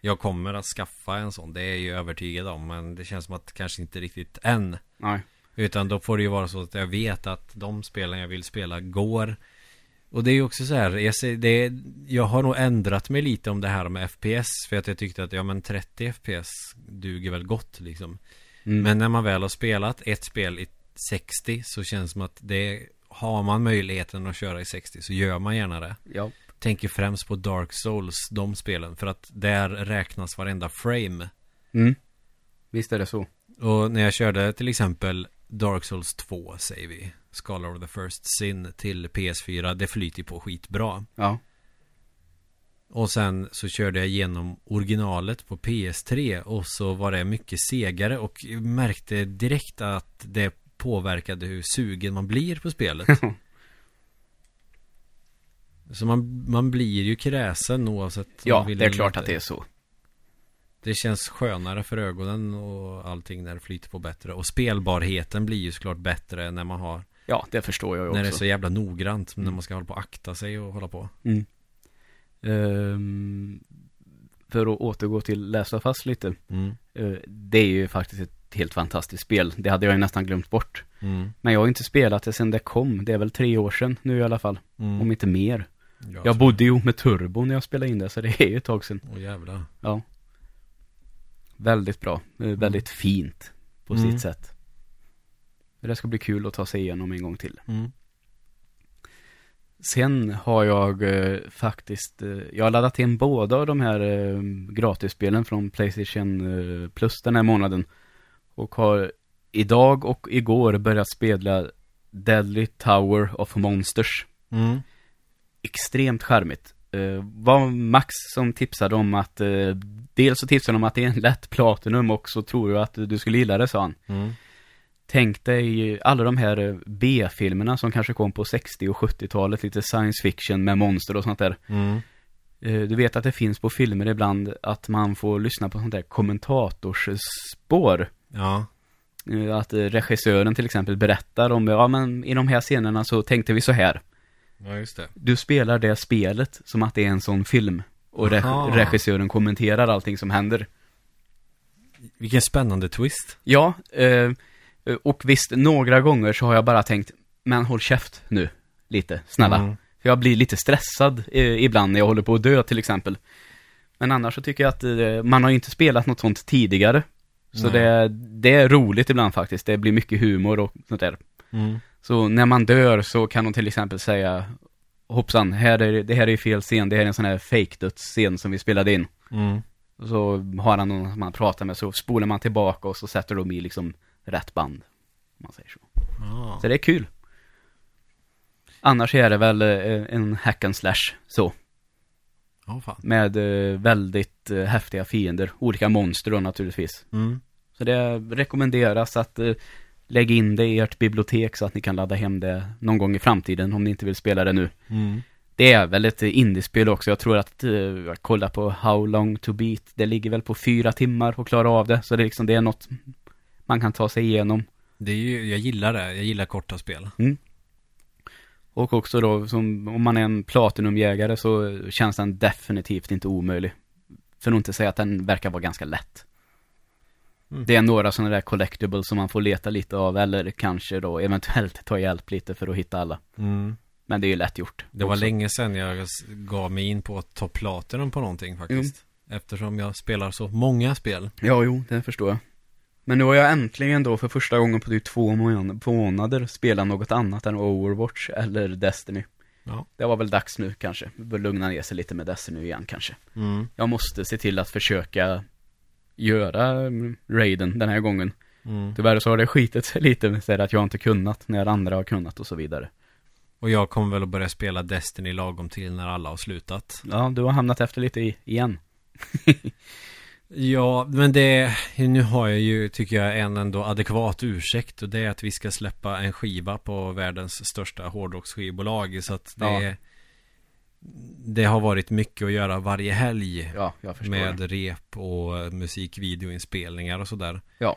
Jag kommer att skaffa en sån, det är jag ju övertygad om. Men det känns som att kanske inte riktigt än. Nej. Utan då får det ju vara så att jag vet att de spelen jag vill spela går. Och det är ju också så här, jag, ser, det jag har nog ändrat mig lite om det här med FPS. För att jag tyckte att, ja men 30 FPS duger väl gott liksom. Mm. Men när man väl har spelat ett spel i 60 så känns det som att det har man möjligheten att köra i 60 så gör man gärna det. Ja. Tänker främst på Dark Souls, de spelen. För att där räknas varenda frame. Mm. Visst är det så. Och när jag körde till exempel Dark Souls 2 säger vi. Scholar of the First Sin till PS4. Det flyter på skitbra. Ja. Och sen så körde jag igenom originalet på PS3 och så var det mycket segare och märkte direkt att det påverkade hur sugen man blir på spelet. så man, man blir ju kräsen oavsett Ja, det är klart inte. att det är så. Det känns skönare för ögonen och allting när det flyter på bättre. Och spelbarheten blir ju såklart bättre när man har Ja, det förstår jag ju När det är också. så jävla noggrant När Mm. man ska hålla på och akta sig och hålla på Mm. Ehm, för att återgå till läsa fast lite. mm. eh, det är ju faktiskt ett helt fantastiskt spel. Det hade jag ju nästan glömt bort. Mm. Men jag har inte spelat det sedan det kom. Det är väl tre år sedan nu i alla fall. Mm. Om inte mer. Ja, Jag bodde ju med turbo när jag spelade in det, så det är ju ett tag sedan. Åh jävlar Ja. Väldigt bra. Eh, Väldigt fint på Mm. sitt sätt. Det ska bli kul att ta sig igenom en gång till. mm. Sen har jag eh, faktiskt, eh, jag har laddat in båda av de här eh, gratisspelen från Playstation eh, Plus den här månaden. Och har idag och igår börjat spela Deadly Tower of Monsters. Mm. Extremt charmigt. Eh, var Max som tipsade om att, eh, dels så tipsade de om att det är en lätt Platinum och så tror jag att du skulle gilla det sa han. Mm. Tänk dig alla de här eh, B-filmerna som kanske kom på 60 och 70-talet, lite science fiction med monster och sånt där. Mm. Du vet att det finns på filmer ibland att man får lyssna på sånt där kommentatorspår. Ja Att eh, regissören till exempel berättar om, ja men i de här scenerna så tänkte vi så här. Ja just det Du spelar det spelet som att det är en sån film. Och Aha. regissören kommenterar allting som händer. Vilken spännande twist Ja, eh, och visst, några gånger så har jag bara tänkt, men håll käft nu, lite, snälla. Mm. För jag blir lite stressad eh, ibland när jag håller på att dö till exempel. Men annars så tycker jag att man har ju inte spelat något sånt tidigare. Så det, det är roligt ibland faktiskt, det blir mycket humor och sånt där. mm. Så när man dör så kan de till exempel säga, hoppsan, här är, det här är fel scen, det här är en sån här fake dödsscen som vi spelade in. Mm. Så har han någon man pratar med, så spolar man tillbaka och så sätter de i liksom rätt band. Om man säger så. Ja. Så det är kul. Annars är det väl eh, en hack and slash så. Fan Med eh, väldigt eh, häftiga fiender. Olika monster då naturligtvis. mm. Så det rekommenderas att eh, lägga in det i ert bibliotek så att ni kan ladda hem det någon gång i framtiden om ni inte vill spela det nu. Mm. Det är väl ett indiespel också. Jag tror att, eh, jag kollar på How long to beat. Det ligger väl på fyra timmar att klara av det. Så det är liksom, det är något man kan ta sig igenom. Det är ju, jag gillar det, jag gillar korta spel Och också då, som, om man är en Platinumjägare så känns den definitivt inte omöjlig. För att inte säga att den verkar vara ganska lätt. Mm. Det är några sådana där collectibles som man får leta lite av eller kanske då eventuellt ta hjälp lite för att hitta alla. Mm. Men det är ju lätt gjort. Det var också. länge sedan jag gav mig in på att ta platinum på någonting faktiskt. Eftersom jag spelar så många spel. Ja, jo, det förstår jag. Men nu har jag äntligen då för första gången på typ två mån- månader spelat något annat än Overwatch eller Destiny. Ja. Det var väl dags nu kanske. Vi bör lugna ner sig lite med Destiny igen kanske. Mm. Jag måste se till att försöka göra mm, raiden den här gången. Mm. Tyvärr så har det skitit sig lite med att jag inte kunnat när andra har kunnat och så vidare. Och jag kommer väl att börja spela Destiny lagom till när alla har slutat. Ja, du har hamnat efter lite i, igen. Ja, men det, nu har jag ju, tycker jag, en ändå adekvat ursäkt och det är att vi ska släppa en skiva på världens största hårdrocksskivbolag så att det Ja. Det har varit mycket att göra varje helg Ja, jag förstår. med det. rep och musikvideoinspelningar och sådär. Ja.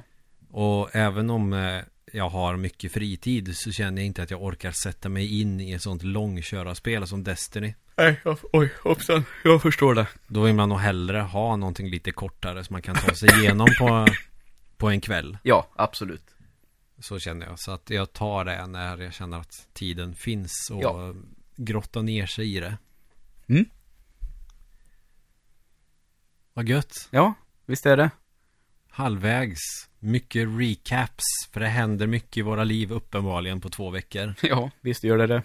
Och även om eh, jag har mycket fritid så känner jag inte att jag orkar sätta mig in i ett sånt långkörarspel som Destiny. Nej, jag, oj, hoppsan. Jag förstår det. Då vill man nog hellre ha någonting lite kortare som man kan ta sig igenom på, på en kväll. Ja, absolut. Så känner jag. Så att jag tar det när jag känner att tiden finns och Ja. grottar ner sig i det. Mm. Vad gött. Ja, visst är det. Halvvägs. Mycket recaps. För det händer mycket i våra liv uppenbarligen på två veckor. Ja, visst gör det det.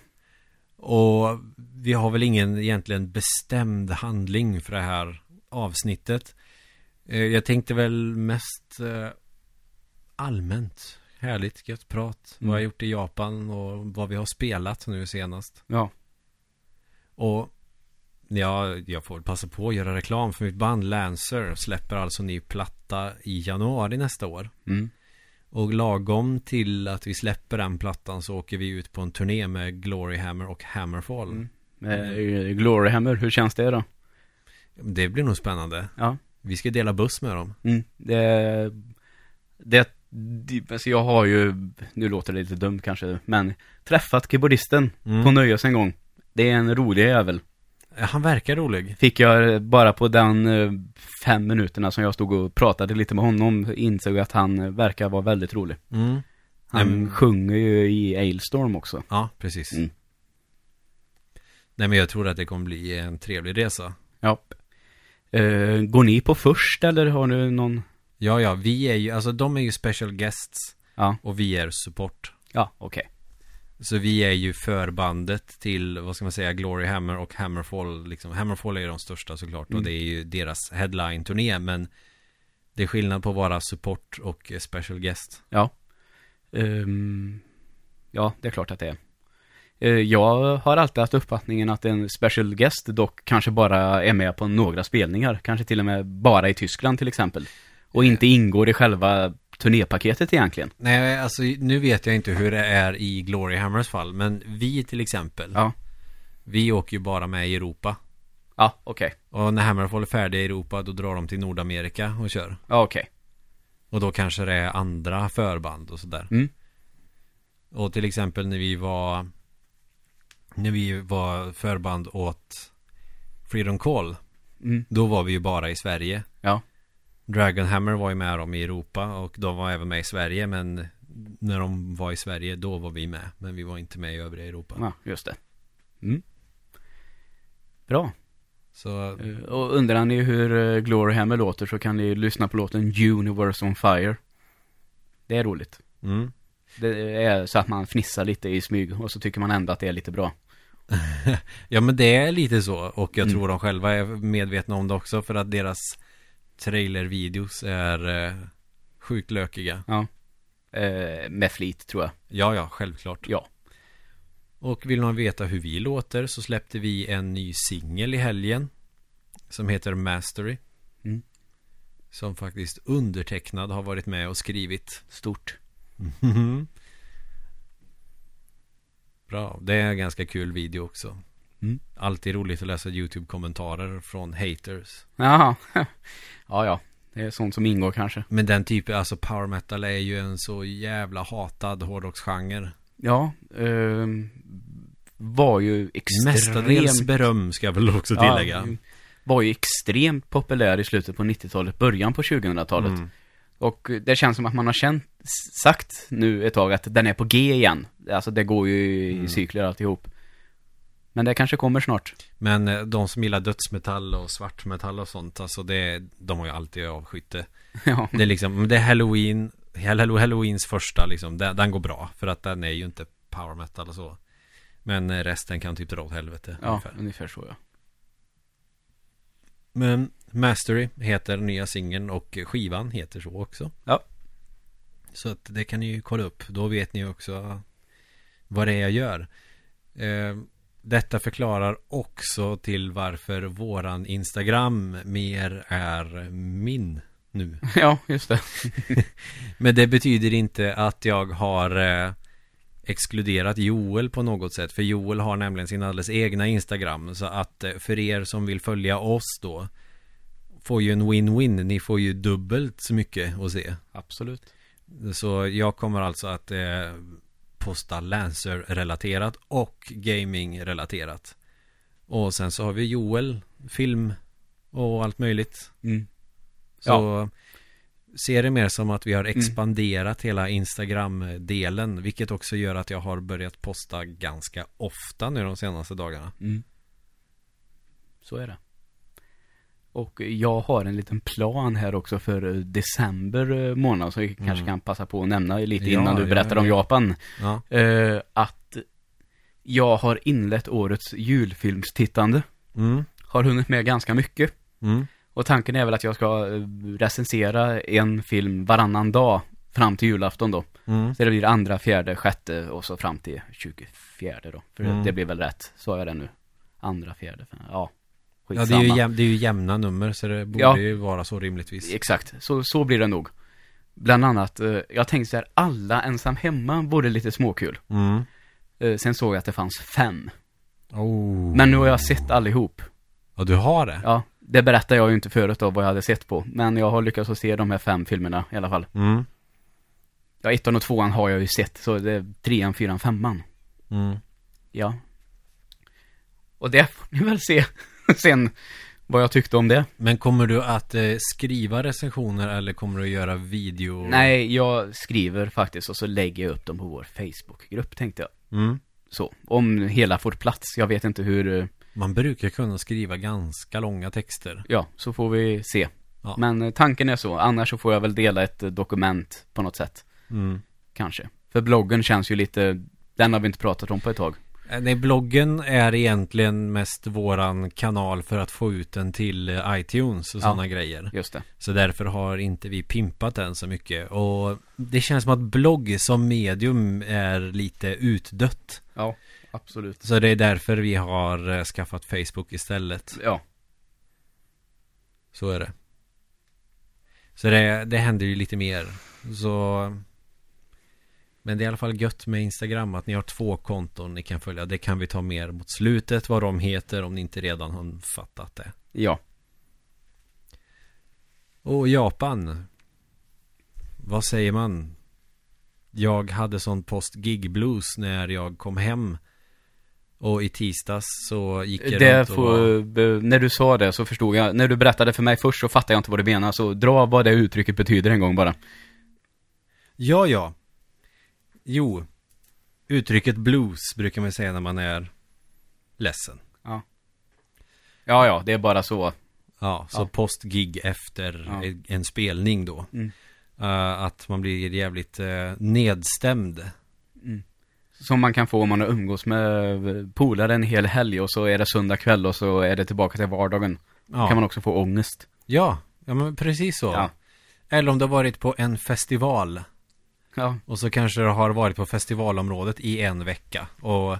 Och vi har väl ingen egentligen bestämd handling för det här avsnittet. Eh, Jag tänkte väl mest eh, allmänt. Härligt, gött prat. Mm. Vad jag har gjort i Japan och vad vi har spelat nu senast. Ja. Och ja, jag får passa på att göra reklam för mitt band Lancer släpper alltså ny platta i januari nästa år. Mm. Och lagom till att vi släpper den plattan så åker vi ut på en turné med Gloryhammer och Hammerfall. Mm. Eh, Gloryhammer, hur känns det då? Det blir nog spännande. Ja. Vi ska dela buss med dem. Mm. Det, det, det, alltså jag har ju, nu låter det lite dumt kanske, men träffat keyboardisten Mm. på Nöjes en gång. Det är en rolig jävel. Han verkar rolig. Fick jag bara på den eh, fem minuterna som jag stod och pratade lite med honom insåg att han eh, verkar vara väldigt rolig. Mm. Han Mm. sjunger ju i Ailstorm också. Ja, precis. Mm. Nej, men jag tror att det kommer bli en trevlig resa. Ja. Eh, går ni på först eller har du någon? Ja, ja, vi är ju, alltså de är ju special guests Ja, och vi är support. ja, okej. Så vi är ju förbandet till, vad ska man säga, Glory Hammer och Hammerfall liksom. Hammerfall är ju de största såklart Mm. och det är ju deras headline-turné men det är skillnad på att vara support och eh, special guest. Ja. Ehm, ja, det är klart att det är. Eh, jag har alltid haft uppfattningen att en special guest dock kanske bara är med på några spelningar. Kanske till och med bara i Tyskland till exempel. Och inte ingår i själva turnépaketet egentligen. Nej, alltså nu vet jag inte hur det är i Glory Hammers fall men vi till exempel, Ja. vi åker ju bara med i Europa. Ja, okej. Och när Hammerfall är färdiga i Europa då drar de till Nordamerika och kör. Ja, okej. Och då kanske det är andra förband och sådär. Mm. Och till exempel när vi var När vi var förband åt Freedom Call Mm. Då var vi ju bara i Sverige. Dragonhammer var ju med dem i Europa och de var även med i Sverige men När de var i Sverige då var vi med Men vi var inte med i övriga Europa Ja, just det. Mm. Bra. Så Eh, Och undrar ni hur eh, Gloryhammer låter så kan ni lyssna på låten Universe on Fire. Det är roligt. mm. Det är så att man fnissar lite i smyg och så tycker man ändå att det är lite bra. Ja men det är lite så och jag Mm. tror de själva är medvetna om det också för att deras Trailervideos är eh, Sjukt lökiga Eh, med flit tror jag. Ja ja, självklart Ja. Och vill man veta hur vi låter så släppte vi en ny singel i helgen Som heter Mastery Mm. Som faktiskt undertecknad har varit med och skrivit Stort. Bra, det är en ganska kul video också Mm. Alltid roligt att läsa YouTube-kommentarer från haters Jaha. ja, ja. Det är sånt som ingår kanske. Men den typen, alltså power metal är ju en så jävla hatad hårdrocksgenre Ja. ehm, var ju Mestadels extremt... beröm ska jag väl också tillägga Ja, var ju extremt populär i slutet på 90-talet, början på 2000-talet. Mm. Och det känns som att man har känt, sagt nu ett tag att den är på G igen. Alltså det går ju i Mm. cykler alltihop. Men det kanske kommer snart. Men eh, de som gillar dödsmetall och svartmetall och sånt, alltså det, de har ju alltid avskytt det. ja. Det är liksom, det är Halloween, Hall- Halloweens första liksom, den, den går bra. För att den är ju inte power metal och så. Men eh, resten kan typ dra åt helvete. Ja, ungefär. ungefär så ja. Men Mastery heter nya singeln och skivan heter så också. Ja. Så att det kan ni ju kolla upp. Då vet ni också vad det är jag gör. Eh, detta förklarar också till varför våran Instagram mer är min nu. Ja, just det. Men det betyder inte att jag har eh, exkluderat Joel på något sätt. För Joel har nämligen sin alldeles egna Instagram. Så att eh, för er som vill följa oss då får ju en win-win. Ni får ju dubbelt så mycket att se. Absolut. Så jag kommer alltså att eh, posta Lancer-relaterat och gaming-relaterat. Och sen så har vi Joel, film och allt möjligt. Mm. Så ser det mer som att vi har expanderat hela Instagram-delen. Vilket också gör att jag har börjat posta ganska ofta nu de senaste dagarna. Mm. Så är det. Och jag har en liten plan här också för eh, december eh, månad som vi kanske Mm. kan passa på att nämna lite Ja, innan du ja, berättar om ja. Japan. Ja. Eh, att jag har inlett årets julfilmstittande. Mm. Har hunnit med ganska mycket. Mm. Och tanken är väl att jag ska eh, recensera en film varannan dag fram till julafton då. Mm. Så det blir andra, fjärde, sjätte och så fram till 24 då. För Mm. det blir väl rätt. Så har jag det nu. Andra, fjärde, femte. Ja. Ja, Skitsamma. det är, ju jäm, det är ju jämna nummer så det borde Ja. ju vara så rimligtvis. Exakt, så, så blir det nog. Bland annat, eh, jag tänkte så här, alla ensam hemma vore lite småkul. Mm. Eh, sen såg jag att det fanns fem. Oh. Men nu har jag sett allihop. Ja, du har det? Ja, det berättade jag ju inte förut då vad jag hade sett på. Men jag har lyckats att se de här fem filmerna i alla fall. Mm. Ja, ettan och tvåan har jag ju sett, så det är trean, fyran, femman. Mm. Ja. Och det får ni väl se sen vad jag tyckte om det. Men kommer du att eh, skriva recensioner eller kommer du att göra video? Nej, jag skriver faktiskt och så lägger jag upp dem på vår Facebookgrupp tänkte jag. Mm. Så, om hela får plats. Jag vet inte hur, eh, Man brukar kunna skriva ganska långa texter. ja, så får vi se. Ja. Men eh, tanken är så, annars så får jag väl dela ett eh, dokument på något sätt. Mm. Kanske. För bloggen känns ju lite, den har vi inte pratat om på ett tag. Eh, Nej, bloggen är egentligen mest våran kanal för att få ut den till eh, iTunes och Ja. sådana grejer. Just det. Så därför har inte vi pimpat den så mycket. Och det känns som att blogg som medium är lite utdött. Ja, absolut. Så det är därför vi har eh, skaffat Facebook istället. Ja, Så är det. Så det, det händer ju lite mer. Så... Men det är i alla fall gött med Instagram att ni har två konton ni kan följa. Det kan vi ta mer mot slutet vad de heter om ni inte redan har fattat det. ja. Och Japan. Vad säger man? Jag hade sån post gig blues när jag kom hem. Och i tisdags så gick jag Det runt och får, när du sa det så förstod jag, när du berättade för mig först så fattade jag inte vad du menar, så dra vad det uttrycket betyder en gång bara. Ja, ja. Jo. Uttrycket blues brukar man säga när man är ledsen. Ja, ja, det är bara så. Ja, så Ja. postgig efter Ja. en- spelning då. Mm. Eh, att man blir jävligt uh, nedstämd. Som man kan få om man har umgås med polare en hel helg och så är det söndag kväll och så är det tillbaka till vardagen. Ja, kan man också få ångest. ja, ja men precis så. Ja. Eller om du har varit på en festival. Ja, Och så kanske du har varit på festivalområdet i en vecka. Och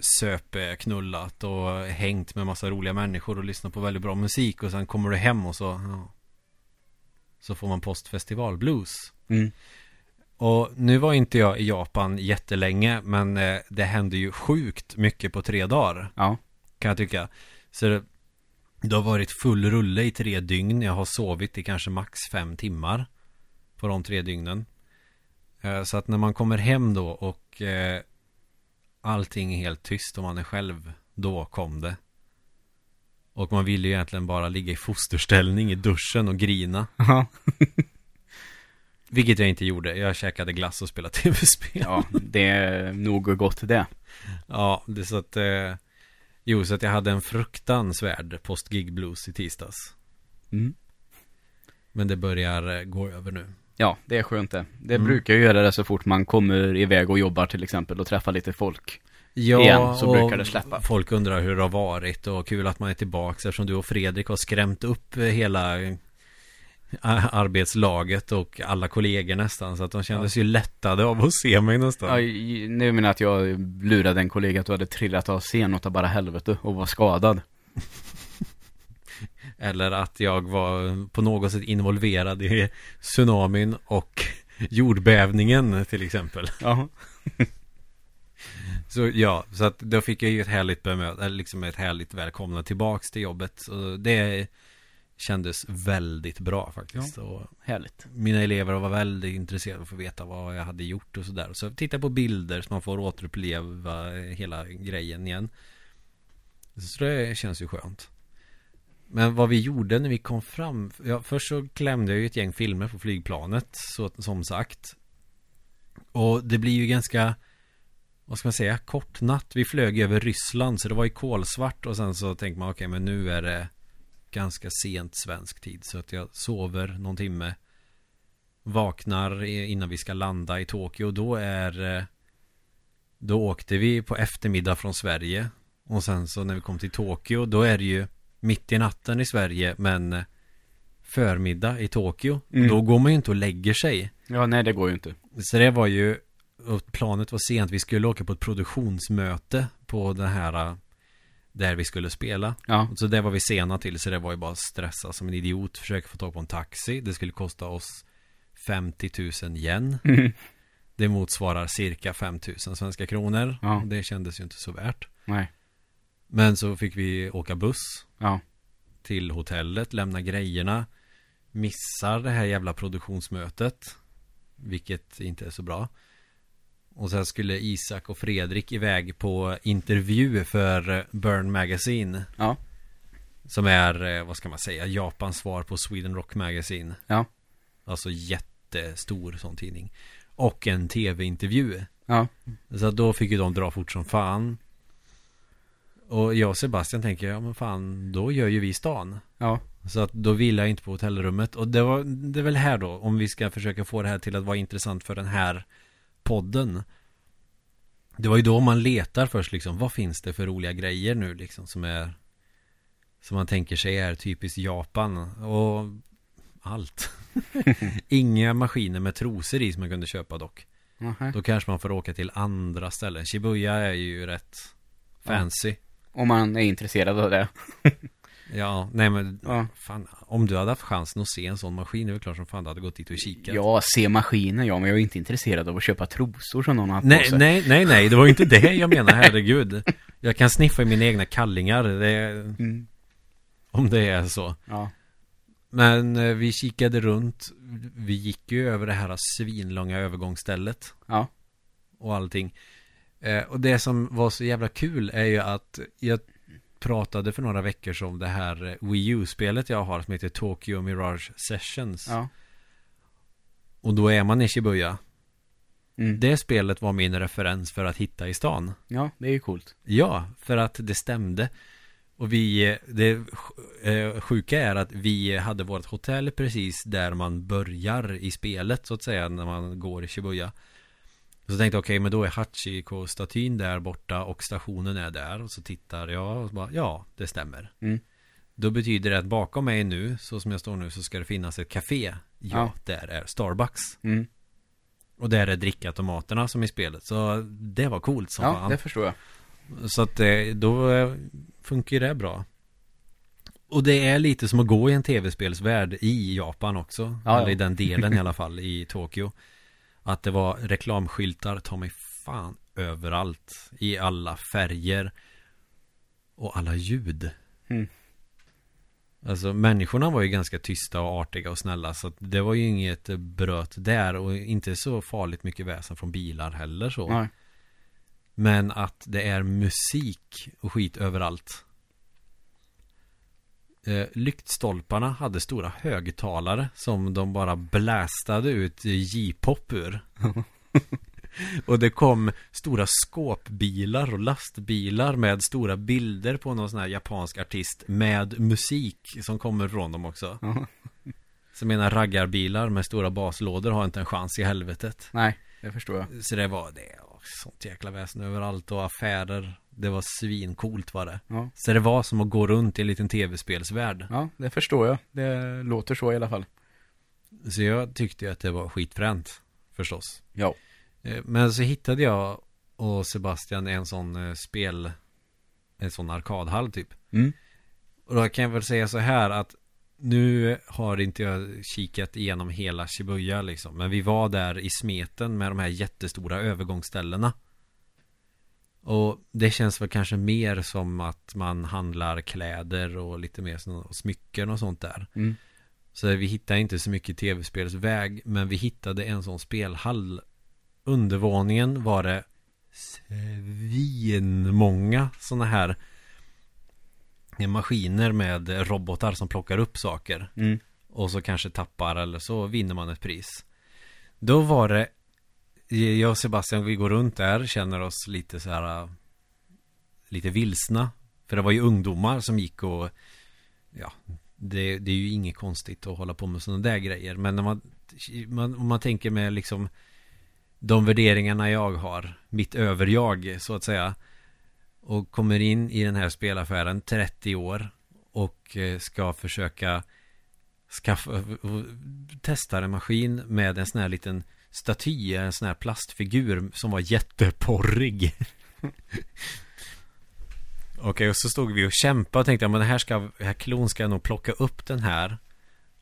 söp, eh, knullat och hängt med massa roliga människor och lyssnat på väldigt bra musik. Och sen kommer du hem och så... Ja, så får man postfestival blues. mm. Och nu var inte jag i Japan jättelänge men eh, det hände ju sjukt mycket på tre dagar ja, kan jag tycka. Så det, det har varit full rulle i tre dygn. Jag har sovit i kanske max fem timmar på de tre dygnen. Eh, Så att när man kommer hem då och eh, allting är helt tyst och man är själv, då kom det. Och man vill ju egentligen bara ligga i fosterställning i duschen och grina. ja. Vilket jag inte gjorde. Jag käkade glass och spelade tv-spel. Ja, det är nog gott det. Ja, det är så att eh, Jo, så att jag hade en fruktansvärd post-gig blues i tisdags Mm. Men det börjar eh, gå över nu Ja, det är skönt det. Det Mm. brukar ju göra det så fort man kommer iväg och jobbar till exempel och träffar lite folk. Ja, Igen, så och brukar det släppa. Folk undrar hur det har varit och kul att man är tillbaka eftersom du och Fredrik har skrämt upp eh, hela eh, arbetslaget och alla kollegor nästan så att de kändes ju lättade av att se mig nästan. Ja, nu menar jag att jag lurade en kollega att du hade trillat av scen åt bara helvete och var skadad. Eller att jag var på något sätt involverad i tsunamin och jordbävningen till exempel. Ja. Så ja, så att då fick jag ju ett härligt bemötande, liksom ett härligt välkomna tillbaks till jobbet. Så det kändes väldigt bra faktiskt. Och Härligt. mina elever var väldigt intresserade av att få veta vad jag hade gjort och sådär. Så jag tittade på bilder så man får återuppleva hela grejen igen. Så det känns ju skönt. Men vad vi gjorde när vi kom fram ja, Först så klämde jag ju ett gäng filmer på flygplanet så, Som sagt. Och det blir ju ganska Vad ska man säga? Kort natt. Vi flög över Ryssland så det var ju kolsvart. Och sen så tänkte man okej men nu är det Ganska sent svensk tid Så att jag sover någon timme. Vaknar innan vi ska landa i Tokyo. Då är Då åkte vi på eftermiddag från Sverige. Och sen så när vi kom till Tokyo Då är det ju mitt i natten i Sverige men eh, förmiddag i Tokyo. Mm. Då går man ju inte och lägger sig. Ja, nej det går ju inte. Så det var ju, och planet var sent. Vi skulle åka på ett produktionsmöte på den här eh, där vi skulle spela. Ja. Så det var vi sena till så det var ju bara stressa som en idiot. Försöka få tag på en taxi. Det skulle kosta oss 50 000 yen. Mm. Det motsvarar cirka 5 000 svenska kronor. Ja. Det kändes ju inte så värt. Nej. Men så fick vi åka buss. Ja. till hotellet, lämna grejerna Missar det här jävla produktionsmötet Vilket inte är så bra Och sen skulle Isak och Fredrik iväg på intervju för eh, Burn Magazine Ja. Som är, eh, vad ska man säga, Japans svar på Sweden Rock Magazine Ja. Alltså jättestor sån tidning Och en tv-intervju Ja. Så då fick ju de dra fort som fan Och jag och Sebastian tänker, ja men fan, då gör ju vi stan. Ja. så att då vill jag inte på hotellrummet. Och det var det är väl här då Om vi ska försöka få det här till att vara intressant för den här podden. Det var ju då man letar först liksom Vad finns det för roliga grejer nu liksom Som är Som man tänker sig är typiskt Japan? Och Allt. Inga maskiner med trosor i som man kunde köpa dock. Nähä. Då kanske man får åka till andra ställen. Shibuya är ju rätt Fancy Om man är intresserad av det. Ja, nej men Ja. Fan, om du hade haft chansen att se en sån maskin, det är väl klart som fan du hade gått dit och kikat. Ja, se maskinen ja, men jag är inte intresserad av att köpa trosor som någon har på Nej, sig. nej, nej, nej, det var ju inte det jag menar, herregud. Jag kan sniffa i mina egna kallingar, det, Mm. om det är så. Ja. Men eh, vi kikade runt, vi gick ju över det här svinlånga övergångsstället Ja. och allting. Eh, och det som var så jävla kul är ju att jag pratade för några veckor sedan om det här eh, Wii U-spelet jag har som heter Tokyo Mirage Sessions. Ja. Och då är man i Shibuya. Mm. Det spelet var min referens för att hitta i stan. Ja, det är ju coolt. Ja, för att det stämde. Och vi, det eh, sjuka är att vi hade vårt hotell precis där man börjar i spelet så att säga när man går i Shibuya. Så tänkte jag, okej, men då är Hachiko-statyn där borta och stationen är där. Och så tittar jag och bara, ja, det stämmer. Mm. Då betyder det att bakom mig nu, så som jag står nu, så ska det finnas ett café. Ja, Ja. där är Starbucks. Mm. Och där är drickautomaterna som i spelet. Så det var coolt som Ja, fan. det förstår jag. Så att eh, då eh, funkar ju det bra. Och det är lite som att gå i en tv-spelsvärld i Japan också. Ja, eller i den delen i alla fall i Tokyo. Att det var reklamskyltar, ta mig fan överallt. I alla färger. Och alla ljud. Mm. Alltså människorna var ju ganska tysta och artiga och snälla. Så det var ju inget bröt där. Och inte så farligt mycket väsen från bilar heller så. Nej. Men att det är musik och skit överallt. Eh, lyktstolparna hade stora högtalare som de bara blästade ut J-pop ur. och det kom stora skåpbilar och lastbilar med stora bilder på någon sån här japansk artist med musik som kommer från dem också. Så menar raggarbilar med stora baslådor har inte en chans i helvetet. Nej, det förstår jag. Så det var det. Sånt jäkla väsen överallt och affärer. Det var svincoolt var det. Ja. Så det var som att gå runt i en liten tv-spelsvärld. ja, det förstår jag. Det låter så i alla fall. Så jag tyckte ju att det var skitfränt. Förstås. Ja. Eh, Men så hittade jag och Sebastian en sån eh, spel En sån arkadhall typ Mm. Och då kan jag väl säga så här att Nu har inte jag kikat igenom hela Shibuya liksom Men vi var där i smeten med de här jättestora övergångsställena Och det känns väl kanske mer som att man handlar kläder och lite mer och smycken och sånt där Mm. så vi hittade inte så mycket tv-spelsväg Men vi hittade en sån spelhall Undervåningen var det Svinmånga såna här Maskiner med robotar som plockar upp saker Mm. Och så kanske tappar eller så vinner man ett pris Då var det jag och Sebastian vi går runt där Känner oss lite så här äh, Lite vilsna. För det var ju ungdomar som gick och Ja det, det är ju inget konstigt att hålla på med sådana där grejer. Men när man, man Om man tänker med liksom De värderingarna jag har Mitt överjag så att säga Och kommer in i den här spelaffären 30 år Och eh, ska försöka Skaffa Testa en maskin med en sån här liten Staty, en sån här plastfigur Som var jätteporrig. Okej, och så stod vi och kämpade och tänkte men det här ska, det här klon ska nog plocka upp den här.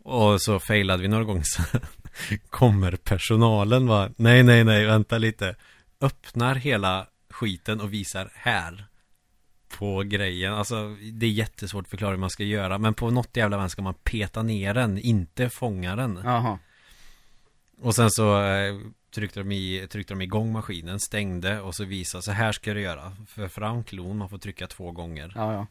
Och så failade vi några gånger så Kommer personalen va Nej, nej, nej, vänta lite. Öppnar hela skiten och visar här På grejen, alltså det är jättesvårt att förklara hur man ska göra Men på något jävla vän ska man peta ner den, inte fånga den. Jaha. Och sen så eh, tryckte de, i, tryckte de igång maskinen, stängde och så visade så här ska du göra. För fram klon, man får trycka två gånger. Ja, ja.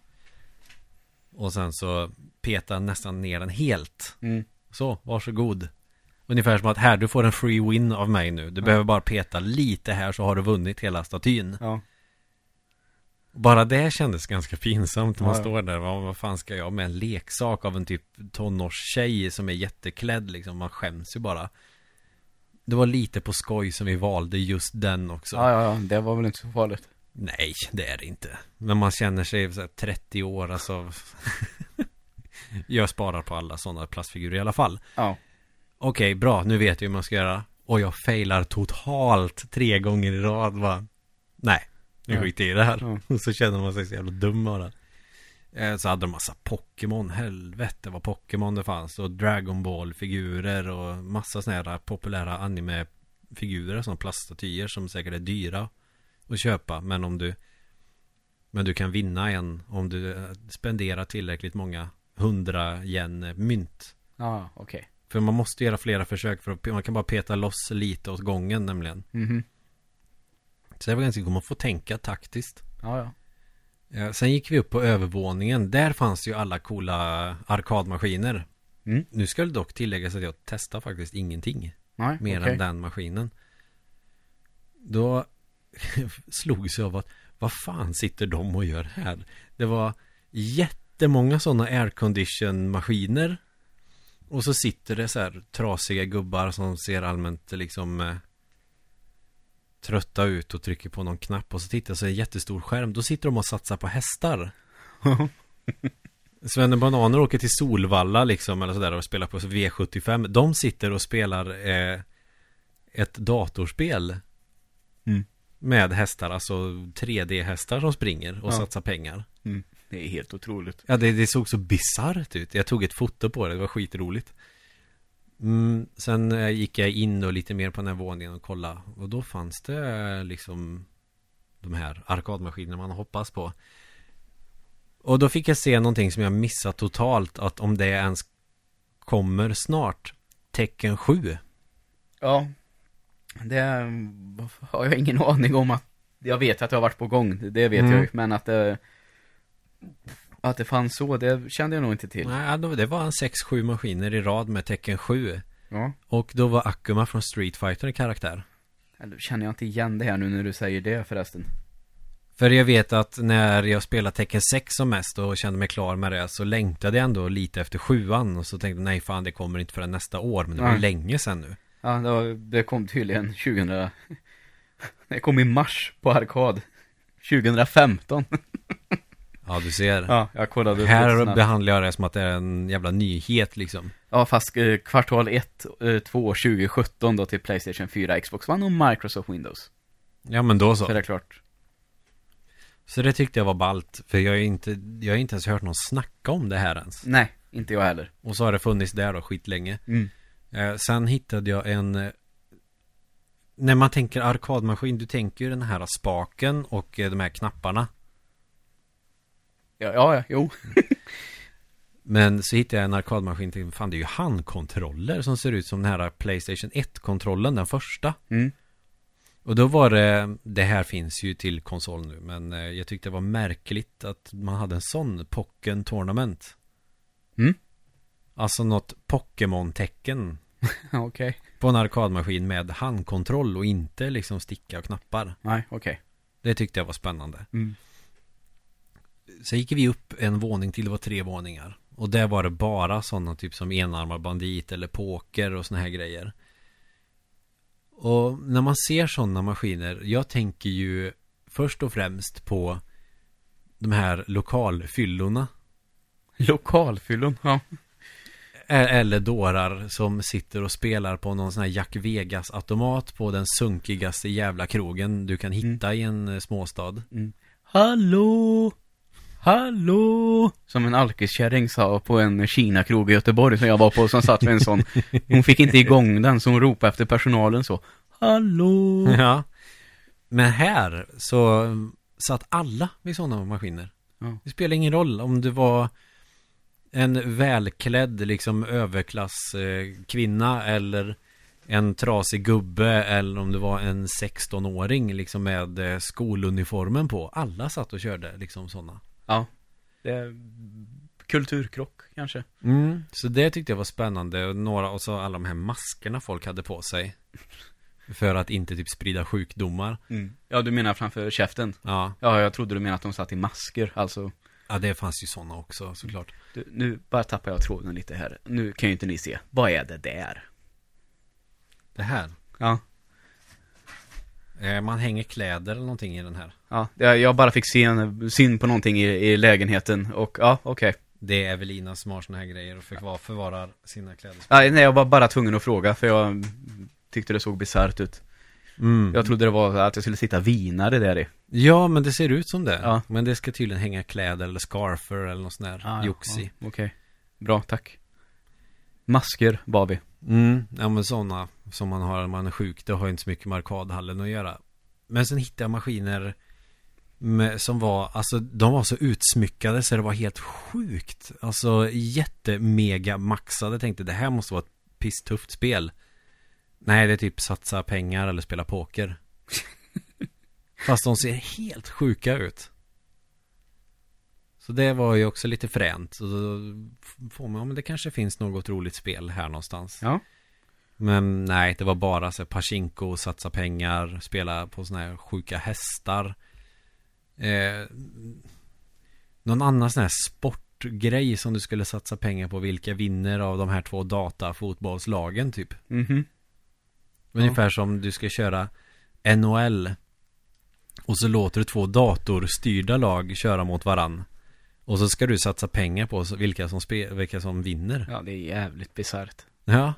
Och sen så peta nästan ner den helt. Mm. Så, varsågod. Ungefär som att här, du får en free win av mig nu. Du behöver bara peta lite här så har du vunnit hela statyn. Ja. Bara det kändes ganska pinsamt när man Ja, ja. står där. Vad, vad fan ska jag med en leksak av en typ tonårstjej som är jätteklädd liksom. Man skäms ju bara. Det var lite på skoj som vi valde just den också. Ja, ja, ja. Det var väl inte så farligt. Nej, det är det inte. Men man känner sig så här 30 år alltså. jag sparar på alla sådana plastfigurer i alla fall. Ja. Okej, bra. Nu vet jag hur man ska göra. Och jag failar totalt tre gånger i rad. Va? Nej, nu Ja. skiter i det här. Ja. Och så känner man sig så jävla dum bara. Eh, Så hade de massa Pokémon. Helvete vad Pokémon det fanns. Och Dragon Ball-figurer och massa sådana här populära anime-figurer. Sådana plaststatyer som säkert är dyra att köpa. Men om du Men du kan vinna en om du eh, spenderar tillräckligt många hundra yen mynt. Ja, okej. För man måste göra flera försök för att man kan bara peta loss lite åt gången nämligen. Mhm. Så det var ganska man får tänka taktiskt. Ja, ja. Ja, sen gick vi upp på övervåningen. Där fanns ju alla coola arkadmaskiner. Mm. Nu ska det dock tilläggas att jag testade faktiskt ingenting. Nej, Mer okej. än den maskinen. Då slogs jag av att vad fan sitter de och gör här? Det var jättemånga sådana aircondition maskiner. Och så sitter det så här trasiga gubbar som ser allmänt liksom eh, trötta ut och trycker på någon knapp och så tittar jag så är det en jättestor skärm. Då sitter de och satsar på hästar. Svenne Bananer åker till Solvalla liksom eller sådär och spelar på V75. De sitter och spelar eh, ett datorspel. Mm. Med hästar, alltså 3D-hästar som springer och Ja. satsar pengar. Mm. Det är helt otroligt. Ja, det, det såg så bisarrt ut. Jag tog ett foto på det, det var skitroligt. Mm, sen eh, gick jag in då lite mer på den här våningen och kolla Och då fanns det eh, liksom De här arkadmaskinerna man hoppas på Och då fick jag se någonting som jag missat totalt Att om det ens kommer snart Tecken 7 Ja. Det har jag ingen aning om att Jag vet att det har varit på gång, det vet Mm. jag ju, men att det Att det fanns så, det kände jag nog inte till. Nej, det var en 6-7 maskiner i rad med tecken 7. Ja. Och då var Akuma från Street Fighter en karaktär. Eller känner jag inte igen det här nu när du säger det förresten. För jag vet att när jag spelade tecken 6 som mest och kände mig klar med det så längtade jag ändå lite efter sjuan och så tänkte nej fan det kommer inte förrän nästa år men det var Nej. länge sedan nu. Ja, det, var, det kom tydligen 2000... Det kom i mars på arkad. 2015. Ja du ser. Ja, jag kollade upp Här snabbt. behandlar jag det som att det är en jävla nyhet liksom. Ja, fast eh, kvartal 1, eh, 2, 2017 då till Playstation 4, Xbox One och Microsoft Windows. Ja men då Så så. det är klart. Så det tyckte jag var ballt. För jag har inte, jag har inte ens hört någon snacka om det här ens. Nej, inte jag heller. Och så har det funnits där då skitlänge. Mm. Eh, sen hittade jag en eh, När man tänker arkadmaskin, du tänker ju den här spaken och eh, de här knapparna Ja, ja, ja, jo. Men så hittade jag en arkadmaskin till, fan det är ju handkontroller som ser ut som den här Playstation 1-kontrollen, den första Mm. Och då var det, det här finns ju till konsol nu Men eh, jag tyckte det var märkligt att man hade en sån Pocken Tournament Mm. Alltså något Pokémon-tecken Okej. På en arkadmaskin med handkontroll och inte liksom sticka och knappar Nej, okej. Det tyckte jag var spännande Mm. Sen gick vi upp en våning till, det var tre våningar Och där var det bara sådana typ som enarmad bandit eller poker och såna här grejer Och när man ser sådana maskiner, jag tänker ju först och främst på de här lokalfyllorna Lokalfyllon, ja. Eller dårar som sitter och spelar på någon sån här Jack Vegas-automat på den sunkigaste jävla krogen du kan hitta i en eh, småstad. Hallå! Hallå! Som en alkiskärring sa på en Kina-krog i Göteborg som jag var på som satt med en sån. Hon fick inte igång den så hon ropade efter personalen så. Hallå! Ja. Men här så mm, satt alla vid sådana maskiner. Ja. Det spelar ingen roll om du var en välklädd liksom överklass eh, kvinna eller en trasig gubbe eller om du var en 16-åring liksom med eh, skoluniformen på. Alla satt och körde liksom sådana. Ja. Det är kulturkrock kanske. Mm, så det tyckte jag var spännande. Och några, och så alla de här maskerna folk hade på sig. För att inte typ sprida sjukdomar. Ja, du menar framför käften? Ja, Ja, jag trodde du menade att de satt i masker, alltså. ja det fanns ju sådana också såklart. Du, nu bara tappar jag tråden lite här. Nu kan ju inte ni se. Vad är det där? Det här. Ja. Eh, man hänger kläder eller någonting i den här. Ja, jag bara fick se en syn på någonting i, i lägenheten och ja, okej. Det är Evelina som har såna här grejer och förvar, förvarar sina kläder. Nej, nej, jag var bara tvungen att fråga för jag tyckte det såg bisarrt ut. Mm. Jag trodde det var att jag skulle sitta vinare där i. Ja, men det ser ut som det. Ja. Men det ska tydligen hänga kläder eller scarfer eller något sånt där jox i. ja, Okej. Bra, tack. Masker var vi. Mm, ja men sådana som man har när man är sjuk. Det har ju inte så mycket med arkadhallen att göra. Men sen hittade jag maskiner med, som var, alltså de var så utsmyckade så det var helt sjukt. Alltså jättemega maxade. Tänkte det här måste vara ett pisstufft spel. Nej, det är typ satsa pengar eller spela poker. Fast de ser helt sjuka ut. Så det var ju också lite fränt. Så får man, ja men det kanske finns något roligt spel här någonstans. Ja. Men nej, det var bara så här, Pachinko, satsa pengar, spela på såna här sjuka hästar. Eh, någon annan sån här sportgrej som du skulle satsa pengar på. Vilka vinner av de här två datafotbollslagen typ. Mhm. Ungefär som du ska köra NHL. Och så låter du två datorstyrda lag köra mot varann. Och så ska du satsa pengar på vilka som, vilka som vinner. Ja, det är jävligt bisarrt. Ja.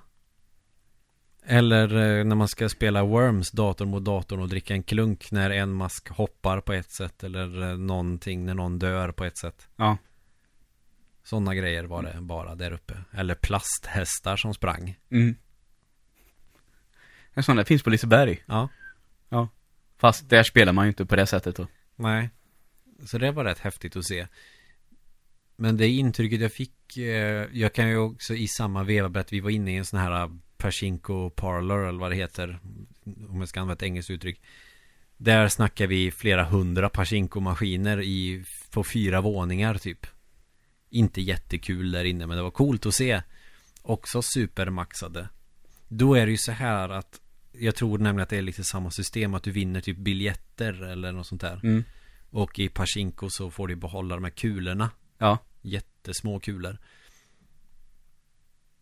Eller eh, när man ska spela Worms dator mot datorn och dricka en klunk när en mask hoppar på ett sätt eller eh, någonting när någon dör på ett sätt. Ja. Sådana grejer var det bara där uppe. Eller plasthästar som sprang. Mm. En sån där finns på Liseberg. Ja. Fast där spelar man ju inte på det sättet då. Nej. Så det var rätt häftigt att se. Men det intrycket jag fick, eh, jag kan ju också i samma veva att vi var inne i en sån här Pachinko Parlor eller vad det heter. Om jag ska använda ett engelskt uttryck. Där snackar vi flera hundra Pachinko-maskiner i, på fyra våningar typ. Inte jättekul där inne men det var coolt att se Också supermaxade Då är det ju så här att Jag tror nämligen att det är lite samma system Att du vinner typ biljetter eller något sånt där Mm. Och i Pachinko så får du behålla de här kulorna Ja. Jättesmå kulor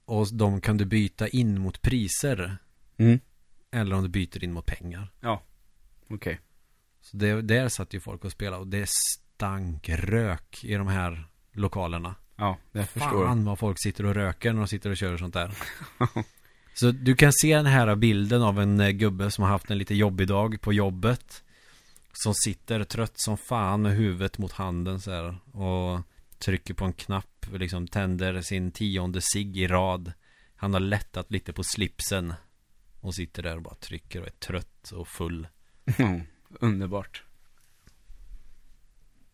Och de kan du byta in mot priser Mm. Eller om du byter in mot pengar Okej. Så det, där satt ju folk och spelade och det stank rök i de här lokalerna Ja, det förstår jag. Fan vad folk sitter och röker när de sitter och kör sånt där Så du kan se den här bilden av en eh, gubbe som har haft en lite jobbig dag på jobbet Som sitter trött som fan med huvudet mot handen så här Och trycker på en knapp liksom tänder sin tionde cigg i rad Han har lättat lite på slipsen Och sitter där och bara trycker och är trött och full Mm. Underbart.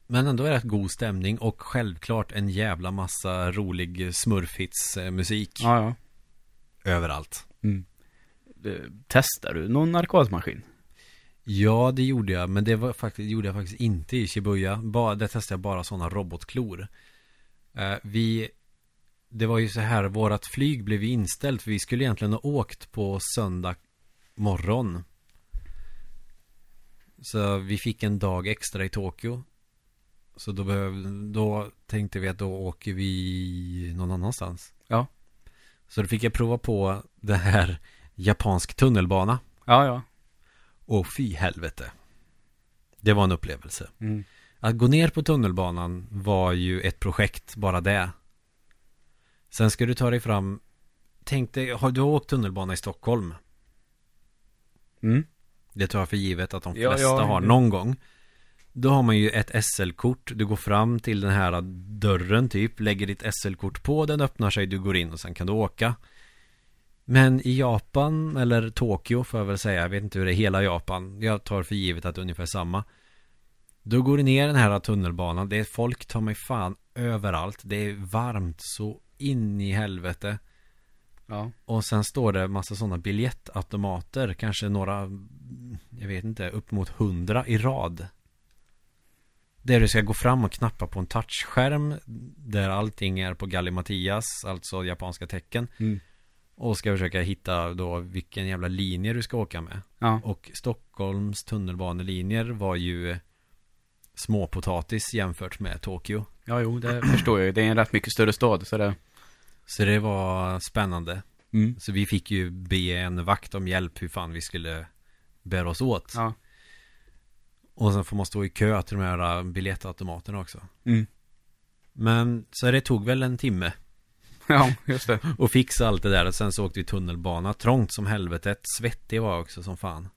Men ändå är det rätt god stämning och självklart en jävla massa rolig smurfhits-musik Ja, ja. överallt. Mm. Eh, Testar du någon arkadmaskin? Ja, det gjorde jag, men det var faktiskt, gjorde jag faktiskt inte i Shibuya. Bara, där testade jag bara sådana robotklor. Eh, vi, det var ju så här, vårat flyg blev inställt, för vi skulle egentligen ha åkt på söndag morgon. Så vi fick en dag extra i Tokyo. Så då, behöv, då tänkte vi att då åker vi någon annanstans. Ja. Så då fick jag prova på det här japansk tunnelbana. Ja, ja. Och fy helvete. Det var en upplevelse. Mm. Att gå ner på tunnelbanan var ju ett projekt, bara det. Sen ska du ta dig fram. Tänk dig, har du åkt tunnelbana i Stockholm? Mm. Det tar jag för givet att de Ja, flesta ja. har någon gång. Då har man ju ett SL-kort. Du går fram till den här dörren typ. Lägger ditt SL-kort på. Den öppnar sig. Du går in och sen kan du åka. Men i Japan, eller Tokyo får jag väl säga. Jag vet inte hur det är hela Japan. Jag tar för givet att det är ungefär samma. Då går du ner den här tunnelbanan. Det är folk tar mig fan överallt. Det är varmt så in i helvete. Ja. Och sen står det massa sådana biljettautomater. Kanske några, jag vet inte, upp mot hundra i rad. Där du ska gå fram och knappa på en touchskärm. Där allting är på gallimatias, alltså japanska tecken. Mm. Och ska försöka hitta då vilken jävla linje du ska åka med. Ja. Och Stockholms tunnelbanelinjer var ju småpotatis jämfört med Tokyo. Ja, jo, det förstår jag. Det är en rätt mycket större stad, så det... Så det var spännande. Mm. Så vi fick ju be en vakt om hjälp hur fan vi skulle bära oss åt. Ja. Och sen får man stå i kö till de här äh, biljettautomaterna också. Mm. Men så det tog väl en timme Ja, just det. och fixa allt det där. Och sen så åkte vi tunnelbana. Trångt som helvetet. Svettig var jag också som fan.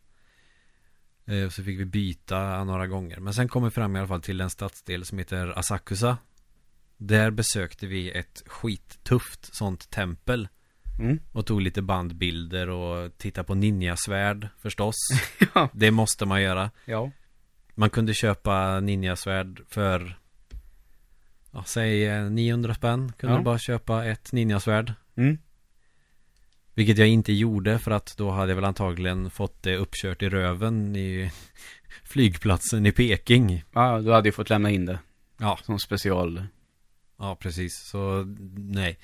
Eh, Så fick vi byta några gånger. Men sen kom vi fram i alla fall till en stadsdel som heter Asakusa. Där besökte vi ett skittufft sånt tempel. Mm. Och tog lite bandbilder och tittade på ninjasvärd förstås. Ja. Det måste man göra. Ja. Man kunde köpa ninjasvärd för ja, Säg eh, 900 spänn Kunde Ja. du bara köpa ett ninjasvärd Mm. Vilket jag inte gjorde för att då hade jag väl antagligen fått det uppkört i röven i flygplatsen i Peking Ja, du hade ju fått lämna in det. Ja. Som special. Ja precis så nej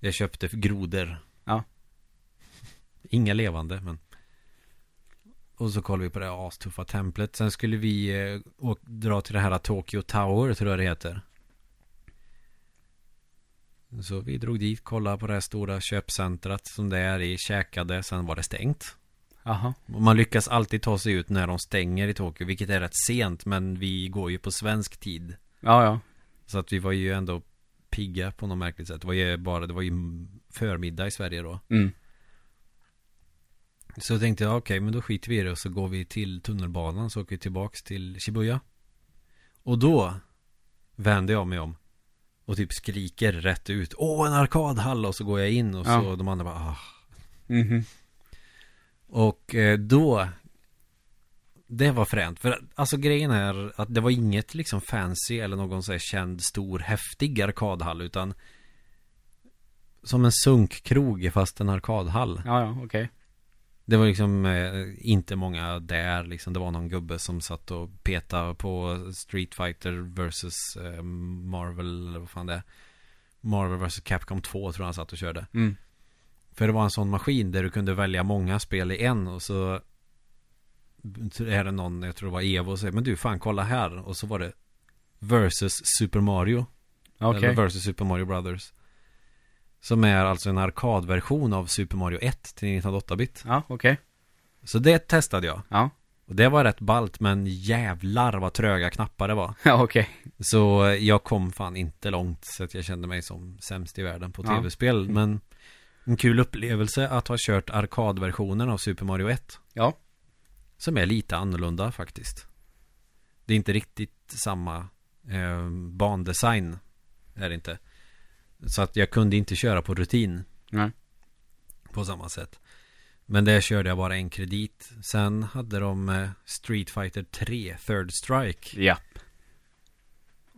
Jag köpte grodor Ja. Inga levande men Och så kollade vi på det astuffa templet Sen skulle vi eh, dra till det här Tokyo Tower tror jag det heter Så vi drog dit, kollade på det här stora köpcentrat som det är i, käkade, sen var det stängt Jaha. Och Man lyckas alltid ta sig ut när de stänger i Tokyo, vilket är rätt sent men vi går ju på svensk tid Ja, ja. Så att vi var ju ändå pigga på något märkligt sätt Det var ju bara, det var ju förmiddag i Sverige då Mm. Så tänkte jag, okej men då skiter vi i det och så går vi till tunnelbanan så åker vi tillbaks till Shibuya Och då vände jag mig om Och typ skriker rätt ut Åh en arkadhall och så går jag in och Ja. så de andra bara ah. Mhm. Och eh, då Det var fränt För alltså grejen är att det var inget liksom fancy eller någon så här känd stor häftig arkadhall utan Som en sunkkrog fast en arkadhall Ja, ja, okej. Det var liksom eh, inte många där liksom. Det var någon gubbe som satt och petade på Street Fighter versus eh, Marvel eller vad fan det är. Marvel vs Capcom 2 tror jag han satt och körde. Mm. För det var en sån maskin där du kunde välja många spel i en och så är det någon, jag tror det var Evo och säger men du fan kolla här och så var det versus Super Mario. Okej. Eller versus Super Mario Brothers. Som är alltså en arkadversion av Super Mario 1 till 1908-bit. Ja, okej. Så det testade jag. Ja. Och det var rätt ballt men jävlar vad tröga knappar det var. Ja, okej. Så jag kom fan inte långt så att jag kände mig som sämst i världen på Ja. tv-spel. Men en kul upplevelse att ha kört arkadversionen av Super Mario 1. Ja. Som är lite annorlunda faktiskt. Det är inte riktigt samma eh, bandesign. Är det inte. Så att jag kunde inte köra på rutin Nej. på samma sätt. Men där körde jag bara en kredit. Sen hade de eh, Street Fighter 3 Third Strike. Ja.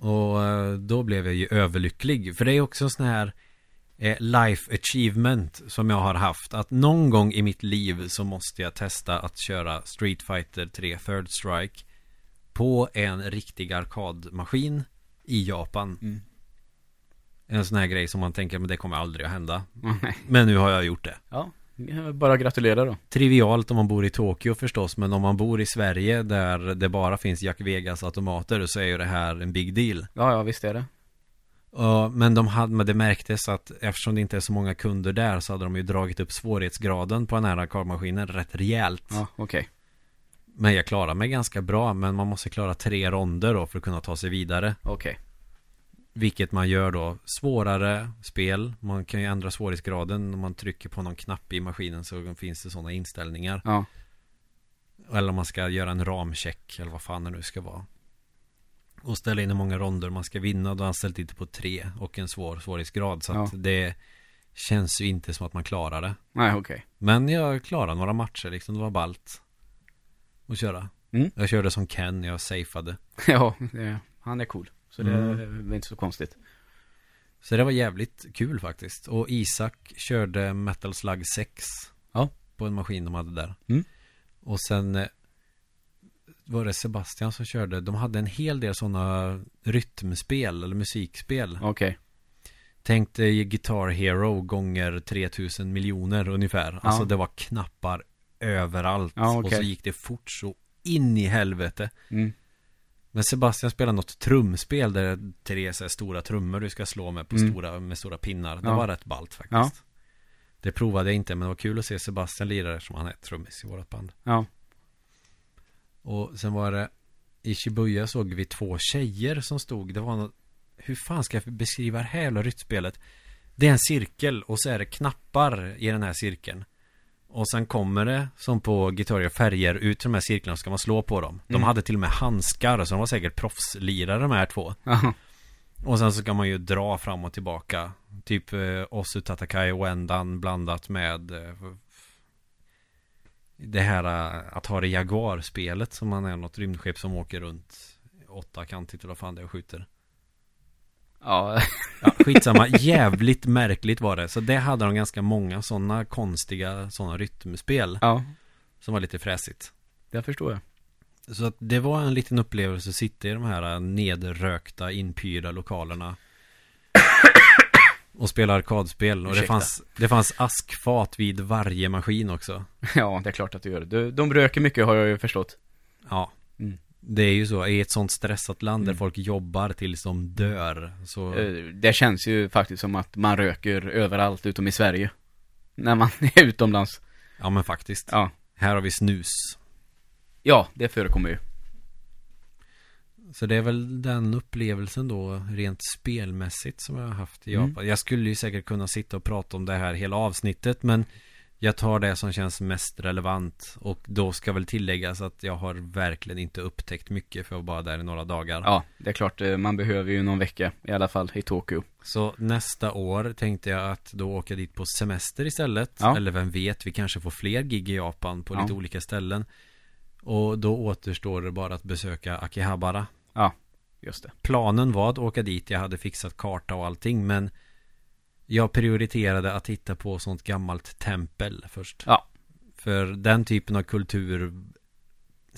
Och eh, då blev jag ju överlycklig. För det är också en sån här eh, life achievement som jag har haft. Att någon gång i mitt liv så måste jag testa att köra Street Fighter 3 Third Strike på en riktig arkadmaskin i Japan. Mm. En sån här grej som man tänker, men det kommer aldrig att hända. Nej. Men nu har jag gjort det. Ja. Bara gratulera då. Trivialt om man bor i Tokyo förstås, men om man bor i Sverige där det bara finns Jack Vegas automater så är ju det här en big deal. Ja, ja, visst är det. Ja, men de hade, men det märktes att eftersom det inte är så många kunder där så hade de ju dragit upp svårighetsgraden på den här arkadmaskinen rätt rejält. Ja, okej. Men jag klarar mig ganska bra, men man måste klara tre ronder då för att kunna ta sig vidare. Okej. Vilket man gör då svårare spel. Man kan ju ändra svårighetsgraden om man trycker på någon knapp i maskinen så finns det sådana inställningar. Ja. Eller om man ska göra en ramcheck eller vad fan det nu ska vara. Och ställa in hur många ronder man ska vinna. Då har han ställt in på tre och en svår svårighetsgrad. Så att Ja. det känns ju inte som att man klarar det. Nej, okej. Men jag klarade några matcher liksom. Det var ballt att köra. Mm. Jag körde som Ken, jag safeade. Ja, han är cool. Så det Mm. är inte så konstigt. Så det var jävligt kul faktiskt. Och Isak körde Metal Slug 6. Ja. På en maskin de hade där. Mm. Och sen eh, var det Sebastian som körde. De hade en hel del sådana rytmspel eller musikspel. Okej. Tänk dig Guitar Hero gånger 3000 miljoner ungefär. Alltså det var knappar överallt. Ja, Och så gick det fort så in i helvete. Mm. Men Sebastian spelade något trumspel där det är stora trummor du ska slå med på Mm. stora, med stora pinnar. Det Ja. var rätt ballt faktiskt. Ja. Det provade jag inte men det var kul att se Sebastian lira eftersom han är trummis i vårt band. Ja. Och sen var det i Shibuya såg vi två tjejer som stod. Det var något, hur fan ska jag beskriva det här jävla rytmspelet? Det är en cirkel och så är det knappar i den här cirkeln. Och sen kommer det, som på Guitar Hero, färger ut till de här cirklarna så ska man slå på dem. De Mm. hade till och med handskar, så de var säkert proffslirare de här två. Och sen så ska man ju dra fram och tillbaka. Typ eh, Osu Tatakai och Wendan blandat med eh, det här eh, det Jaguar-spelet som man är något rymdskepp som åker runt åttakantigt eller vad fan det är och skjuter. Ja. Ja, skitsamma. Jävligt märkligt var det. Så det hade de ganska många sådana konstiga sådana rytmspel Ja. som var lite fräsigt. Det förstår jag. Så att det var en liten upplevelse att sitta i de här nedrökta, inpyrda lokalerna och spela arkadspel. Och det fanns, det fanns askfat vid varje maskin också. Ja, det är klart att du gör det. De röker mycket har jag ju förstått. Ja. Mm. Det är ju så, i ett sånt stressat land där Mm. folk jobbar tills de dör. Så, Eh, Det känns ju faktiskt som att man röker överallt utom i Sverige. När man är utomlands. ja men faktiskt. Ja. Här har vi snus. Ja, det förekommer ju. Så det är väl den upplevelsen då rent spelmässigt som jag har haft i Mm. Japan. Jag skulle ju säkert kunna sitta och prata om det här hela avsnittet men jag tar det som känns mest relevant och då ska väl tilläggas att jag har verkligen inte upptäckt mycket för att vara där i några dagar. Ja, det är klart. eh, Man behöver ju någon vecka i alla fall i Tokyo. Så nästa år tänkte jag att då åka dit på semester istället. Ja. Eller vem vet, vi kanske får fler gig i Japan på Ja. lite olika ställen. Och då återstår det bara att besöka Akihabara. Just det. planen var att åka dit, jag hade fixat karta och allting men Jag prioriterade att titta på sånt gammalt tempel först Ja. För den typen av kultur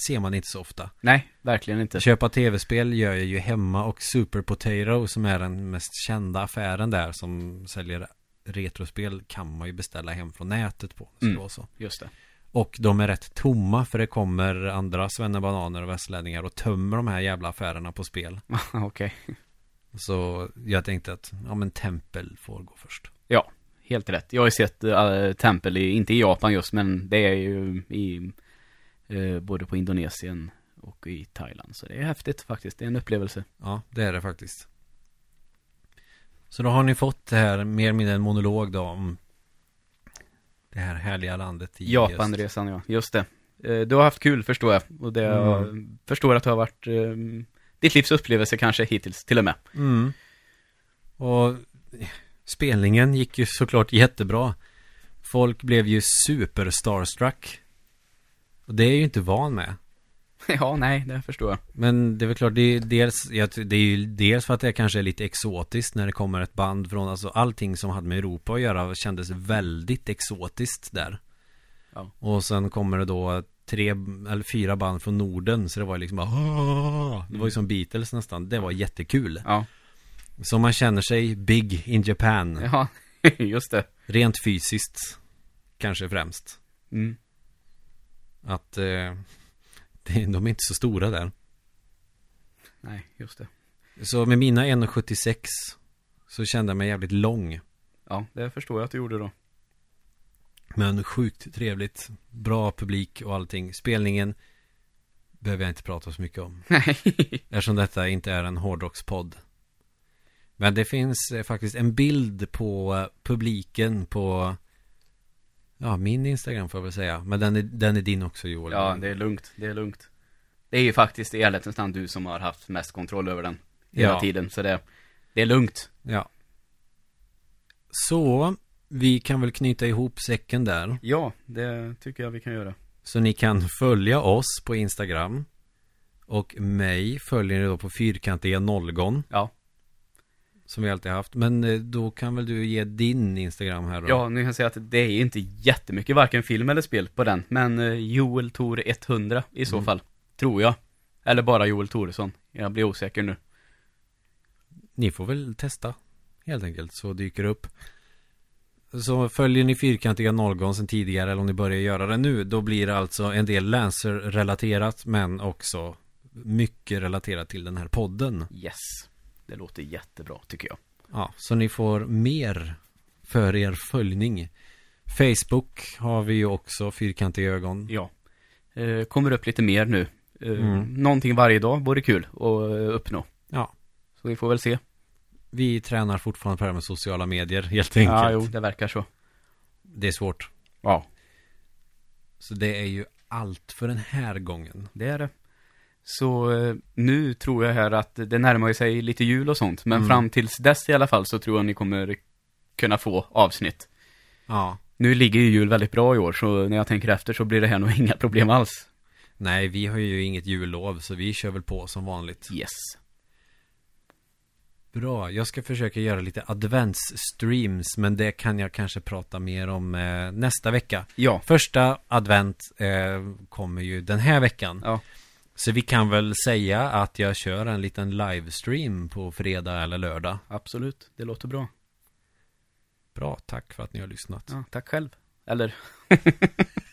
ser man inte så ofta. Nej, verkligen inte. Köpa tv-spel gör jag ju hemma och Super Potato som är den mest kända affären där som säljer retrospel kan man ju beställa hem från nätet på. Så Mm. så. Just det. Och de är rätt tomma för det kommer andra svennebananer och västlänningar och tömmer de här jävla affärerna på spel. Okej. Så jag tänkte att, ja men Tempel får gå först. Ja, helt rätt. Jag har ju sett äh, tempel, i, inte i Japan just, men det är ju i eh, både på Indonesien och i Thailand. Så det är häftigt faktiskt. Det är en upplevelse. Ja, det är det faktiskt. Så då har ni fått det här mer eller mindre en monolog då om det här härliga landet i Japanresan, ja. Just det. Eh, du har haft kul, förstår jag. Och det Mm. jag förstår att det har varit eh, ditt livs upplevelse kanske hittills, till och med. Mm. Och spelningen gick ju såklart jättebra. Folk blev ju super starstruck. Och det är ju inte van med. ja, nej, det förstår jag. Men det är väl klart, det är dels, det är ju dels för att det kanske är lite exotiskt när det kommer ett band från, alltså allting som hade med Europa att göra kändes väldigt exotiskt där. Ja. Och sen kommer det då tre eller fyra band från Norden, så det var liksom bara "Åh!" Det var ju som Beatles nästan, det var jättekul. Ja, Så man känner sig big in Japan, ja, just det. rent fysiskt kanske främst. Mm. Att eh, de är inte så stora där. Nej, just det. Så med mina 1,76 så kände jag mig jävligt lång. Ja, det förstår jag att du gjorde då. Men sjukt trevligt. Bra publik och allting. Spelningen behöver jag inte prata så mycket om. Nej. Eftersom detta inte är en hårdrockspodd. Men det finns eh, faktiskt en bild på eh, publiken på Ja, min Instagram får jag väl säga. Men den är, den är din också Joel. Ja, det är lugnt. Det är lugnt. Det är ju faktiskt i ärlighetens namn du som har haft mest kontroll över den hela Ja. tiden. Så det, det är lugnt. Ja. Så, vi kan väl knyta ihop säcken där. Ja, det tycker jag vi kan göra. Så ni kan följa oss på Instagram. Och mig följer ni då på fyrkantiga nollgon. Ja. Som vi alltid haft. Men eh, då kan väl du ge din Instagram här då? Ja, nu kan jag säga att det är inte jättemycket, varken film eller spel på den. Men eh, Joel Tor 100 i så Mm. fall. Tror jag. Eller bara Joel Toresson. Jag blir osäker nu. Ni får väl testa. Helt enkelt. Så dyker det upp. Så följer ni fyrkantiga nollgon sen tidigare. Eller om ni börjar göra det nu. Då blir det alltså en del Lancer-relaterat. Men också mycket relaterat till den här podden. Yes. Det låter jättebra, tycker jag. Ja, så ni får mer för er följning. Facebook har vi ju också, fyrkantiga ögon. Ja. Eh, kommer upp lite mer nu. Eh, Mm. Någonting varje dag vore kul att eh, uppnå. Ja. Så vi får väl se. Vi tränar fortfarande på det här med sociala medier, helt enkelt. Ja, jo, det verkar så. Det är svårt. Ja. Så det är ju allt för den här gången. Det är det. Så eh, nu tror jag här att det närmar sig lite jul och sånt. Men Mm. fram tills dess i alla fall så tror jag ni kommer kunna få avsnitt. Ja. Nu ligger ju jul väldigt bra i år, så när jag tänker efter så blir det här nog inga problem alls. Nej, vi har ju inget jullov, så vi kör väl på som vanligt. Yes. Bra, jag ska försöka göra lite adventsstreams, men det kan jag kanske prata mer om eh, nästa vecka. Ja. Första advent eh, kommer ju den här veckan. Ja. Så vi kan väl säga att jag kör en liten livestream på fredag eller lördag. Absolut, det låter bra. Bra, tack för att ni har lyssnat. Ja, tack själv. Eller?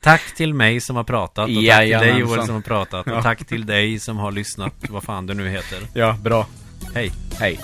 Tack till mig som har pratat och tack till dig. Joel som har pratat och Ja. tack till dig som har lyssnat, vad fan du nu heter. Ja, bra. Hej! Hej.